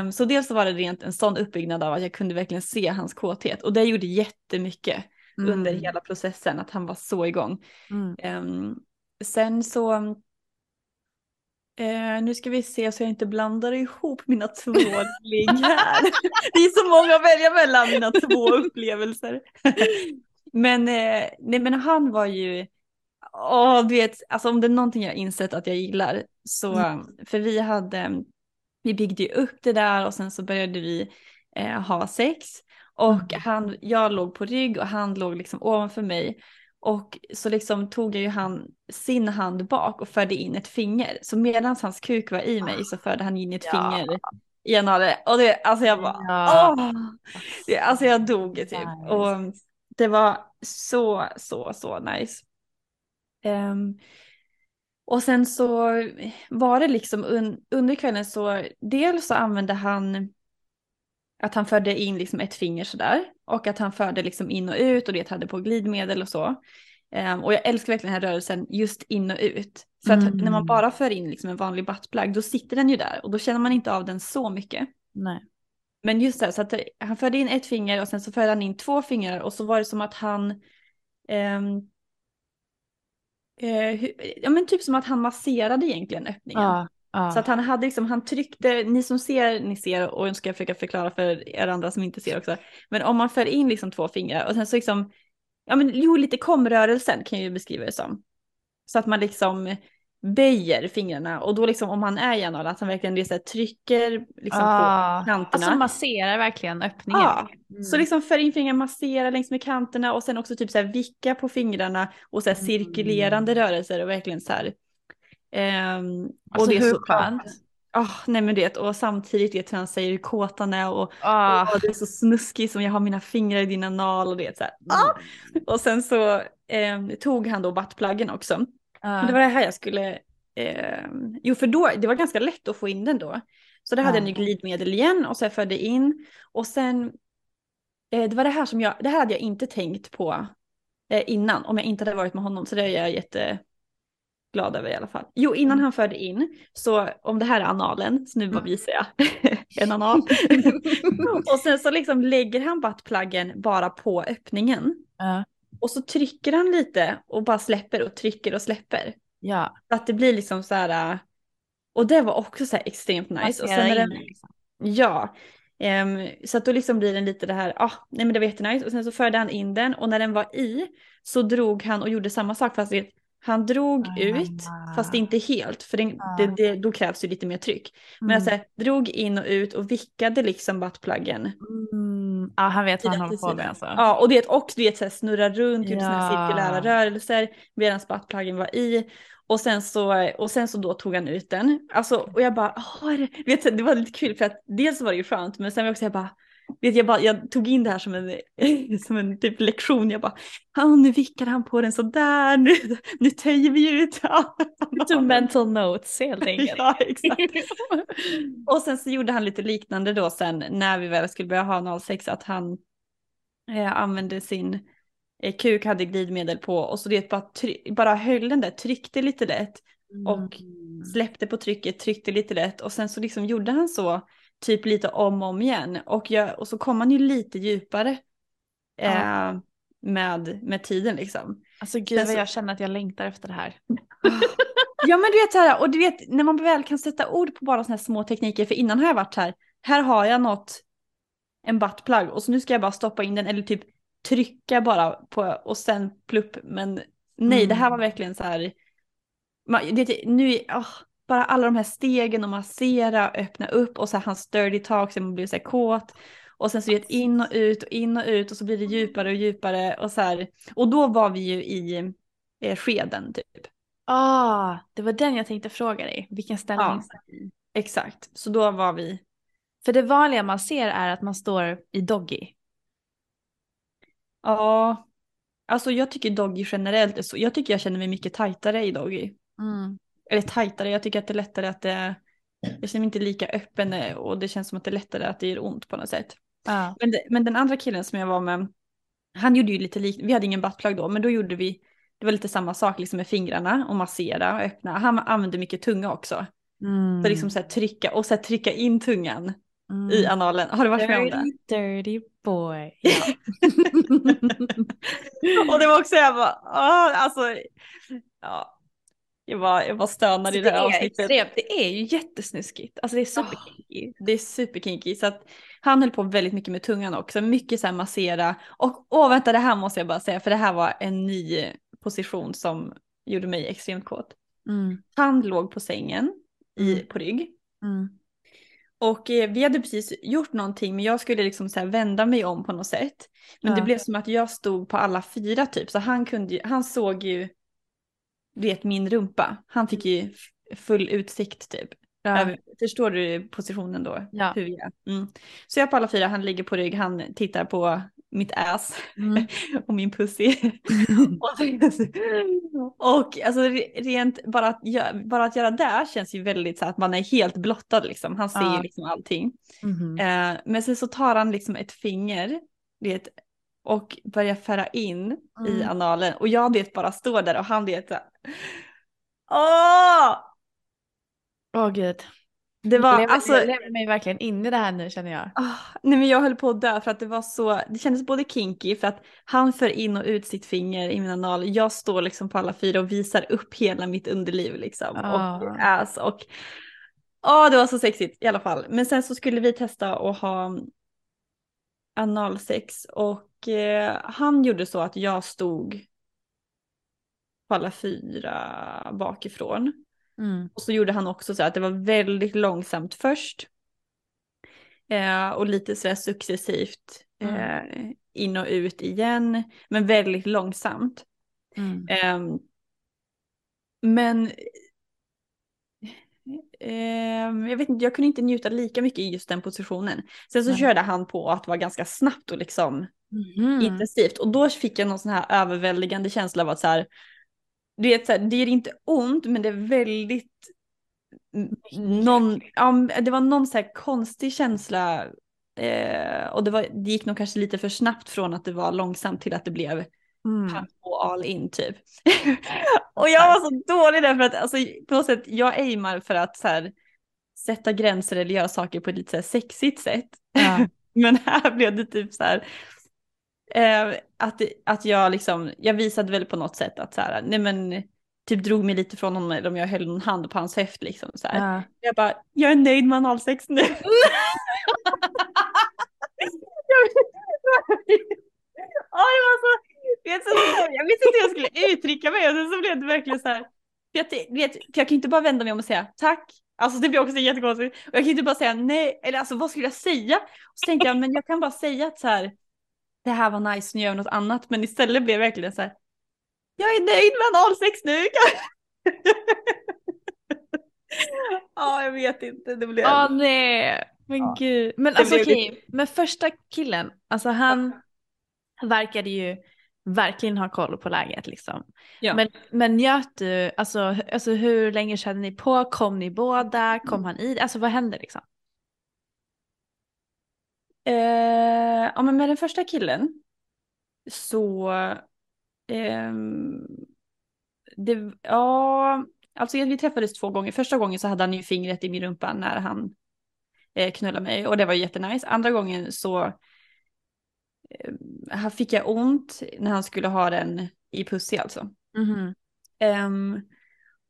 Um, så dels så var det rent en sån uppbyggnad av att jag kunde verkligen se hans kåthet och det gjorde jättemycket mm. under hela processen att han var så igång. Mm. Um, sen så Eh, nu ska vi se så jag inte blandar ihop mina två ligg här. det är så många att välja mellan mina två upplevelser. men, eh, nej, men han var ju, åh, du vet, alltså om det är någonting jag insett att jag gillar så, mm. för vi hade, vi byggde ju upp det där och sen så började vi eh, ha sex och mm. han, jag låg på rygg och han låg liksom ovanför mig och så liksom tog jag ju han sin hand bak och förde in ett finger. Så medan hans kuk var i mig så förde han in ett ja. finger i en Och det, alltså jag bara, ja. åh! Det, alltså jag dog typ. Nice. Och det var så, så, så nice. Um, och sen så var det liksom un, under kvällen så dels så använde han att han förde in liksom ett finger sådär och att han förde liksom in och ut och det hade på glidmedel och så. Um, och jag älskar verkligen den här rörelsen just in och ut. För att mm. när man bara för in liksom en vanlig buttplug då sitter den ju där och då känner man inte av den så mycket. Nej. Men just det, så att han förde in ett finger och sen så förde han in två fingrar och så var det som att han um, uh, ja men typ som att han masserade egentligen öppningen. Ja. Ah. Så att han hade liksom, han tryckte, ni som ser, ni ser och jag ska försöka förklara för er andra som inte ser också. Men om man för in liksom två fingrar och sen så liksom, ja men jo lite komrörelsen kan jag ju beskriva det som. Så att man liksom böjer fingrarna och då liksom om han är januari att han verkligen det så trycker liksom ah, på kanterna. Alltså masserar verkligen öppningen. Ja, mm. så liksom för in fingrarna, massera längs med kanterna och sen också typ så här vicka på fingrarna och så här cirkulerande mm. rörelser och verkligen så här Um, alltså och det är så skönt? Oh, nej men det och samtidigt vet hur han säger hur kåt han är och, oh. och det är så snuskigt som jag har mina fingrar i din anal och det så här. Ah! Och sen så eh, tog han då buttpluggen också. Uh. Det var det här jag skulle, eh, jo för då, det var ganska lätt att få in den då. Så det hade uh. jag glidmedel igen och så jag förde in och sen, eh, det var det här som jag, det här hade jag inte tänkt på eh, innan om jag inte hade varit med honom så det är jag jätte glad över i alla fall. Jo, innan mm. han förde in, så om det här är analen, så nu bara mm. visar jag en anal. och sen så liksom lägger han buttpluggen bara på öppningen. Uh. Och så trycker han lite och bara släpper och trycker och släpper. Ja. Så att det blir liksom så här, äh, och det var också så här extremt nice. Och sen den, liksom. Ja, um, så att då liksom blir den lite det här, ah, nej men det var jättenice. Och sen så förde han in den och när den var i så drog han och gjorde samma sak fast det han drog ah. ut, fast inte helt, för det, ah. det, det, då krävs ju lite mer tryck. Men mm. alltså drog in och ut och vickade liksom buttpluggen. Mm. Ja, han vet vad han håller på med alltså. Ja, och det och du vet så snurra runt, gjorde ja. sådana cirkulära rörelser medan buttpluggen var i. Och sen, så, och sen så då tog han ut den. Alltså, och jag bara, vet, det var lite kul för att dels var det ju skönt men sen var jag också jag bara, vet jag, bara, jag tog in det här som en, som en typ lektion. Jag bara, oh, nu vickade han på den sådär, nu, nu töjer vi ut. Lite mental notes helt enkelt. ja, exakt. och sen så gjorde han lite liknande då sen när vi väl skulle börja ha 06 att han eh, använde sin eh, kuk, hade glidmedel på och så det bara, bara höll den där, tryckte lite lätt och mm. släppte på trycket, tryckte lite lätt och sen så liksom gjorde han så typ lite om och om igen. Och, jag, och så kom man ju lite djupare ja. eh, med, med tiden liksom. Alltså gud vad så... jag känner att jag längtar efter det här. ja men du vet så här, och du vet när man väl kan sätta ord på bara sådana här små tekniker, för innan har jag varit här, här har jag något, en buttplug och så nu ska jag bara stoppa in den eller typ trycka bara på och sen plupp, men nej mm. det här var mm. verkligen så här, man, det, nu, oh, bara alla de här stegen och massera, öppna upp och så här hans dirty talk så man blir så här kåt. Och sen så det in och ut och in och ut och så blir det djupare och djupare och så här. Och då var vi ju i eh, skeden typ. Ah, det var den jag tänkte fråga dig. Vilken ställning? Ja, exakt, så då var vi. För det vanliga man ser är att man står i doggy. Ja, alltså jag tycker doggy generellt är så. Jag tycker jag känner mig mycket tajtare i doggy. Mm eller tajtare, jag tycker att det är lättare att det, jag känner mig inte lika öppen och det känns som att det är lättare att det gör ont på något sätt. Ja. Men, det, men den andra killen som jag var med, han gjorde ju lite likt, vi hade ingen buttplug då, men då gjorde vi, det var lite samma sak liksom med fingrarna och massera och öppna. Han använde mycket tunga också. Mm. Så liksom så här trycka och så här trycka in tungan mm. i analen. Har du varit dirty, med om det? Dirty boy. Ja. och det var också jag bara, åh, alltså, ja Jag var, jag var stönad i Alltså, det här det, är avsnittet. extremt, det är ju jättesnuskigt. Alltså det är superkinky. Det är superkinky. Så att han höll på väldigt mycket med tungan också. Mycket så här massera. Och åh vänta det här måste jag bara säga för det här var en ny position som gjorde mig extremt kåt. Mm. Han låg på sängen i, Mm. på rygg. Mm. Och eh, vi hade precis gjort någonting men jag skulle liksom så här vända mig om på något sätt. Men det Ja. blev som att jag stod på alla fyra typ. Så han, kunde han såg ju, du vet min rumpa. Han fick ju f- full utsikt typ. Ja. Förstår du positionen då? Ja. Hur jag, mm. Så jag på alla fyra, han ligger på rygg, han tittar på mitt ass Mm. och min pussy. och, alltså re- rent bara att, bara att göra det känns ju väldigt så att man är helt blottad liksom. Han ser Ja. ju liksom allting. Mhm. Eh, men sen så tar han liksom ett finger det, och börjar föra in i Mm. analen. Och jag vet bara står där och han vet så här, Åh! Åh gud. Det var jag, alltså. jag lever mig verkligen in i det här nu känner jag. Ah, nej men jag höll på att dö för att det var så, det kändes både kinky för att han för in och ut sitt finger i min anal. Jag står liksom på alla fyra och visar upp hela mitt underliv liksom. Ah. Och ass och ja det var så sexigt i alla fall. Men sen så skulle vi testa att ha analsex och han gjorde så att jag stod på alla fyra bakifrån. Mm. Och så gjorde han också så att det var väldigt långsamt först. Eh, och lite sådär successivt eh, in och ut igen. Men väldigt långsamt. Mm. Ehm, men ehm, jag vet inte, jag kunde inte njuta lika mycket i just den positionen. Sen så körde han på att det var ganska snabbt och liksom Mhm. intensivt. Och då fick jag någon sån här överväldigande känsla av att så här, det, är så här, det är inte ont men det är väldigt, någon, ja, det var någon så här konstig känsla. Eh, och det, var, det gick nog kanske lite för snabbt från att det var långsamt till att det blev Mm. pang all in typ. och jag var så dålig där för att alltså, på något sätt jag aimar för att så här, sätta gränser eller göra saker på ett lite så här, sexigt sätt. Ja. Men här blev det typ så här. Eh, att, att jag liksom, jag visade väl på något sätt att så här, nej men typ drog mig lite från honom eller om jag höll någon hand på hans höft liksom så här. Ja. Jag bara, jag är nöjd med analsex nu. Ja, det var så, vet, så, jag visste inte hur jag skulle uttrycka mig och sen så blev det verkligen så här. För jag, vet, för jag kan inte bara vända mig om och säga tack. Alltså det blir också jättekonstigt. Och jag kan inte bara säga nej, eller alltså vad skulle jag säga? Och så tänkte jag, men jag kan bara säga att så här, det här var nice, nu gör vi något annat. Men istället blev det verkligen så här, jag är nöjd med analsex nu. Ja, jag vet inte. Det blev... Åh nej, men Ja. gud. Men Det alltså blev okej, men första killen, alltså han verkade ju verkligen ha koll på läget liksom. Ja. Men, men njöt du, alltså, alltså hur länge kände ni på? Kom ni båda? Kom han i? Alltså vad hände liksom? Eh, ja, men med den första killen så... ehm, det, ja, alltså vi träffades två gånger. Första gången så hade han ju fingret i min rumpa när han eh, knullade mig och det var jättenice. Andra gången så eh, fick jag ont när han skulle ha den i pussy alltså. Mhm. Ehm,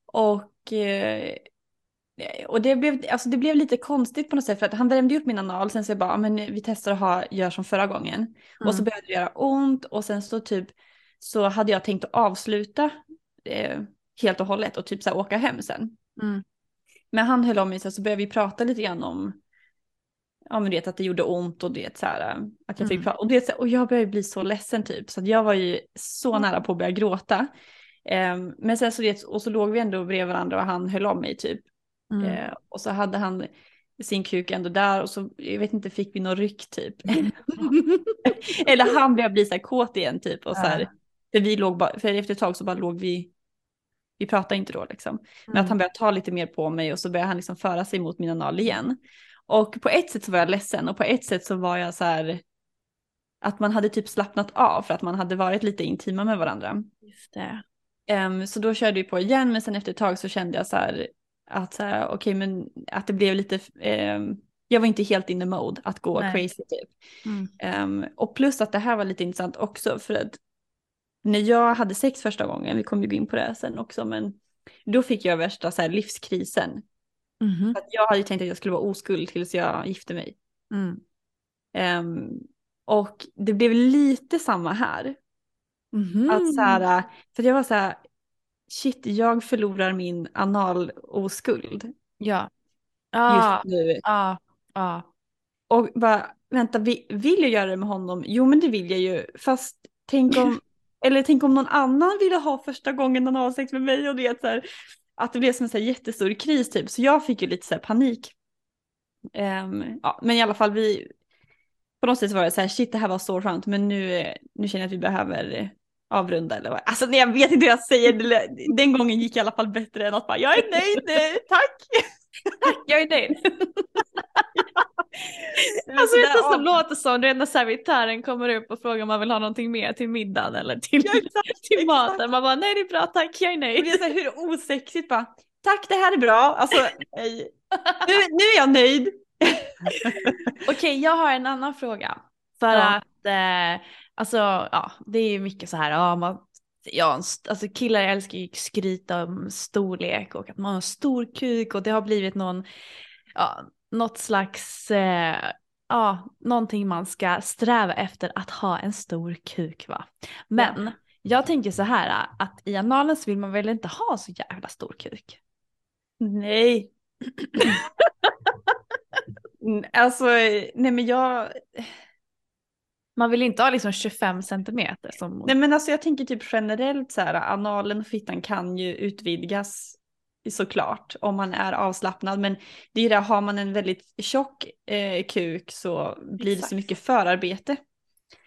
och eh, och det, blev, alltså det blev lite konstigt på något sätt för att han värmde upp min anal sen så jag bara, "Ja, men vi testar att ha, gör som förra gången. Och så Mm. började det göra ont och sen så typ så hade jag tänkt att avsluta eh, helt och hållet och typ så här åka hem sen. Mm. Men han höll om mig så, här, så började vi prata lite grann om Ja men du vet att det gjorde ont och det så här, att jag fick Mm. prata och, det, så här, och jag började bli så ledsen typ så att jag var ju så nära på att börja gråta. Ehm, men sen så det, och så låg vi ändå bredvid varandra och han höll om mig typ. Mm. Eh, och så hade han sin kuk ändå där och så, jag vet inte, fick vi någon ryck typ. Eller han började bli så här kåt igen typ. Och så här, för, vi låg bara, för efter ett tag så bara låg vi, vi pratade inte då liksom. Men Mm. att han började ta lite mer på mig och så började han liksom föra sig mot min anal igen. Och på ett sätt så var jag ledsen och på ett sätt så var jag så här, att man hade typ slappnat av för att man hade varit lite intima med varandra. Just det. Ehm, så då körde vi på igen men sen efter ett tag så kände jag så här att så här, okej men att det blev lite, ehm, jag var inte helt in the mode att gå Nej. crazy typ. Mm. Ehm, och plus att det här var lite intressant också för att när jag hade sex första gången, vi kommer ju gå in på det sen också men då fick jag värsta så här, livskrisen. Mhm. För att jag hade ju tänkt att jag skulle vara oskuld tills jag gifte mig. Mm. Ehm, och det blev lite samma här. Mhm. Att så här, för jag var så här, shit jag förlorar min anal-oskuld Ja. Ja. just nu. Ja. Ja. Och bara, vänta, vi- vill jag göra det med honom? Jo men det vill jag ju. Fast tänk om, eller tänk om någon annan ville ha första gången analsex med mig och det så här, att det blev som en så här jättestor kris typ. Så jag fick ju lite så här panik. Ehm, ja, men i alla fall vi, på något sätt var det så här, shit det här var så skönt men nu, nu känner jag att vi behöver avrunda eller vad. Alltså nej, jag vet inte hur jag säger, det- den gången gick i alla fall bättre än att bara, jag är nöjd nu, tack! Jag är nöjd. Alltså vet du som av- låter som det är när servitören kommer upp och frågar om man vill ha någonting mer till middagen eller till, Ja, exakt, till exakt. maten. Man bara nej det är bra tack jag är nöjd. det är så här, hur osexigt bara, tack det här är bra, alltså. Nu, nu är jag nöjd. Okej jag har en annan fråga. För Ja. att eh, alltså ja det är ju mycket så här, ja, man, ja alltså killar älskar ju skryta om storlek och att man har stor kuk och det har blivit någon, ja, något slags, eh, ja, någonting man ska sträva efter att ha en stor kuk va. Men jag tänker så här att i analen så vill man väl inte ha så jävla stor kuk. Nej. Alltså, nej men jag, Man vill inte ha liksom 25 centimeter som... nej men alltså jag tänker typ generellt så här, analen och fittan kan ju utvidgas såklart om man är avslappnad. Men det är ju det, har man en väldigt tjock eh, kuk så blir det Exakt. så mycket förarbete.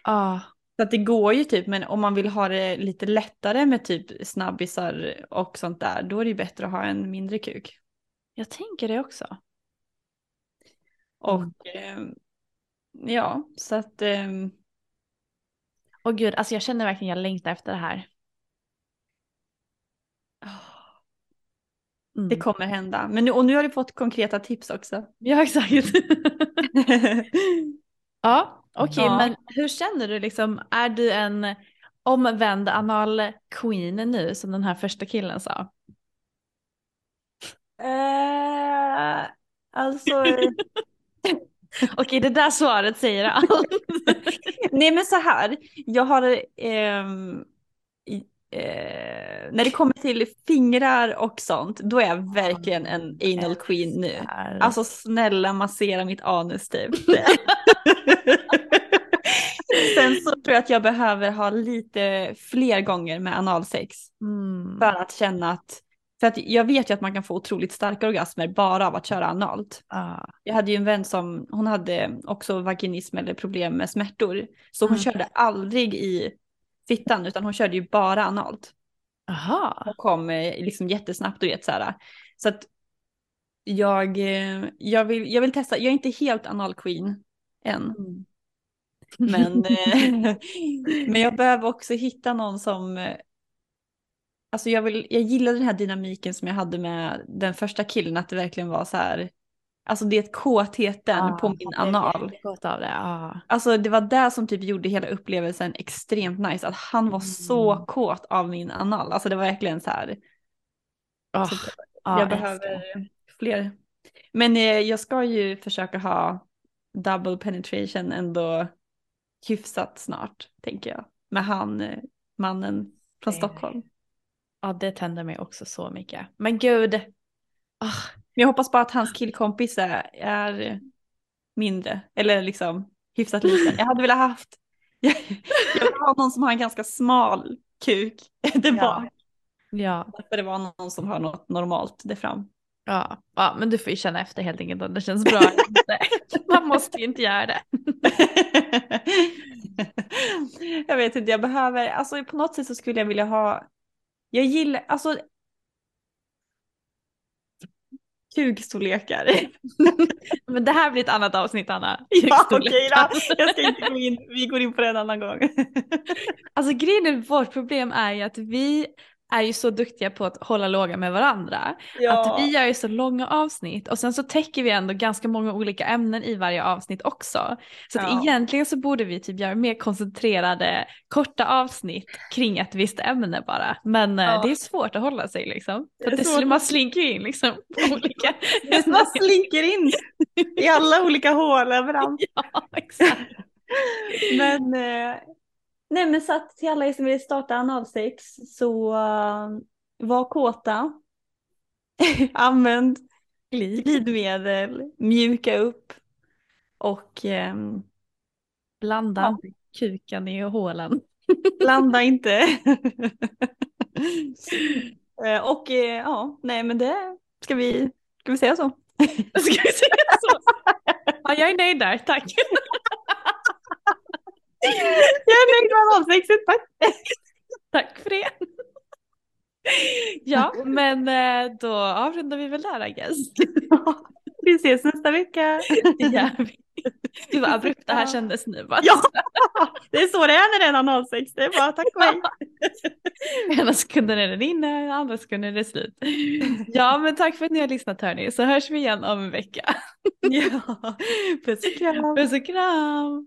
Ja. Så att det går ju typ, men om man vill ha det lite lättare med typ snabbisar och sånt där, då är det ju bättre att ha en mindre kuk. Jag tänker det också. Och Mm. ehm, ja, så att ehm, Och gud, alltså jag känner verkligen jag längtar efter det här. Mm. det kommer hända. Men nu, och nu har du fått konkreta tips också. Ja, exakt. ja, okej, Ja. men hur känner du liksom? Är du en omvänd anal-queen nu som den här första killen sa? Eh, alltså, Okej, det där svaret säger allt. nej men så här, jag har, i, eh, när det kommer till fingrar och sånt, då är jag verkligen en anal queen nu. Alltså snälla massera mitt anus typ. Sen så tror jag att jag behöver ha lite fler gånger med analsex. mm. För att känna att, för att jag vet ju att man kan få otroligt starka orgasmer bara av att köra analt. ah. Jag hade ju en vän som, hon hade också vaginism eller problem med smärtor. Så hon Mm. körde aldrig i fittan utan hon körde ju bara analt. Aha. Och kom eh, liksom jättesnabbt och vet så här. Så att jag, eh, jag, vill, jag vill testa, jag är inte helt analqueen än. Mm. Men, eh, men jag behöver också hitta någon som, alltså jag, vill, jag gillar den här dynamiken som jag hade med den första killen, att det verkligen var så här, alltså det är kåtheten Ah, på min anal. av det. Ah. Alltså det var det som typ gjorde hela upplevelsen extremt nice, att han var så Mm. kåt av min anal. Alltså det var verkligen så här, Ah. Så Ah, jag älskar. behöver fler. Men eh, jag ska ju försöka ha double penetration ändå hyfsat snart, tänker jag. Med han, eh, mannen från. Stockholm. Ja, det tänder mig också så mycket. Men gud. Men jag hoppas bara att hans killkompis är, mindre, eller liksom hyfsat liten. Jag hade velat haft, jag, jag vill ha någon som har en ganska smal kuk där Ja. bak. Ja. För det var någon som har något normalt där fram. Ja. ja, men du får ju känna efter helt enkelt om det känns bra. Man måste ju inte göra det. jag vet inte, jag behöver, alltså på något sätt så skulle jag vilja ha, jag gillar, alltså kukstorlekar. Men det här blir ett annat avsnitt Anna. ja okej då, jag ska inte gå in, vi går in på det en annan gång. Alltså grejen är, vårt problem är ju att vi är ju så duktiga på att hålla låga med varandra. Ja. Att vi gör ju så långa avsnitt och sen så täcker vi ändå ganska många olika ämnen i varje avsnitt också. Så att Ja. egentligen så borde vi typ göra mer koncentrerade korta avsnitt kring ett visst ämne bara. Men eh, Ja. det är svårt att hålla sig liksom. Det För det, svårt. man slinker in liksom på olika Det man slinker in i alla olika hål överallt. Ja, exakt. Men, eh, nej men så att till alla er som vill starta analsex så uh, var kåta. Använd glidmedel, mjuka upp och ehm, Blanda Ja. kuken i hålen. blanda inte. Eh, och ja, nej men det ska vi, ska vi säga så? Ska vi säga så? Ja, jag är nöjd där, tack. Jag är nöjd med analsexet, tack. Tack för det. Ja, men eh, då avrundar vi väl där I guess. Vi ses nästa vecka. Det gör vi. Gud vad abrupt det här kändes nu bara. Ja, det är så det är när det är analsex. Det är bara tack och hej. Ena sekunden är den inne, andra sekunden är det slut. Ja, men tack för att ni har lyssnat hörni, så hörs vi igen om en vecka. Ja, puss och kram. Puss och kram!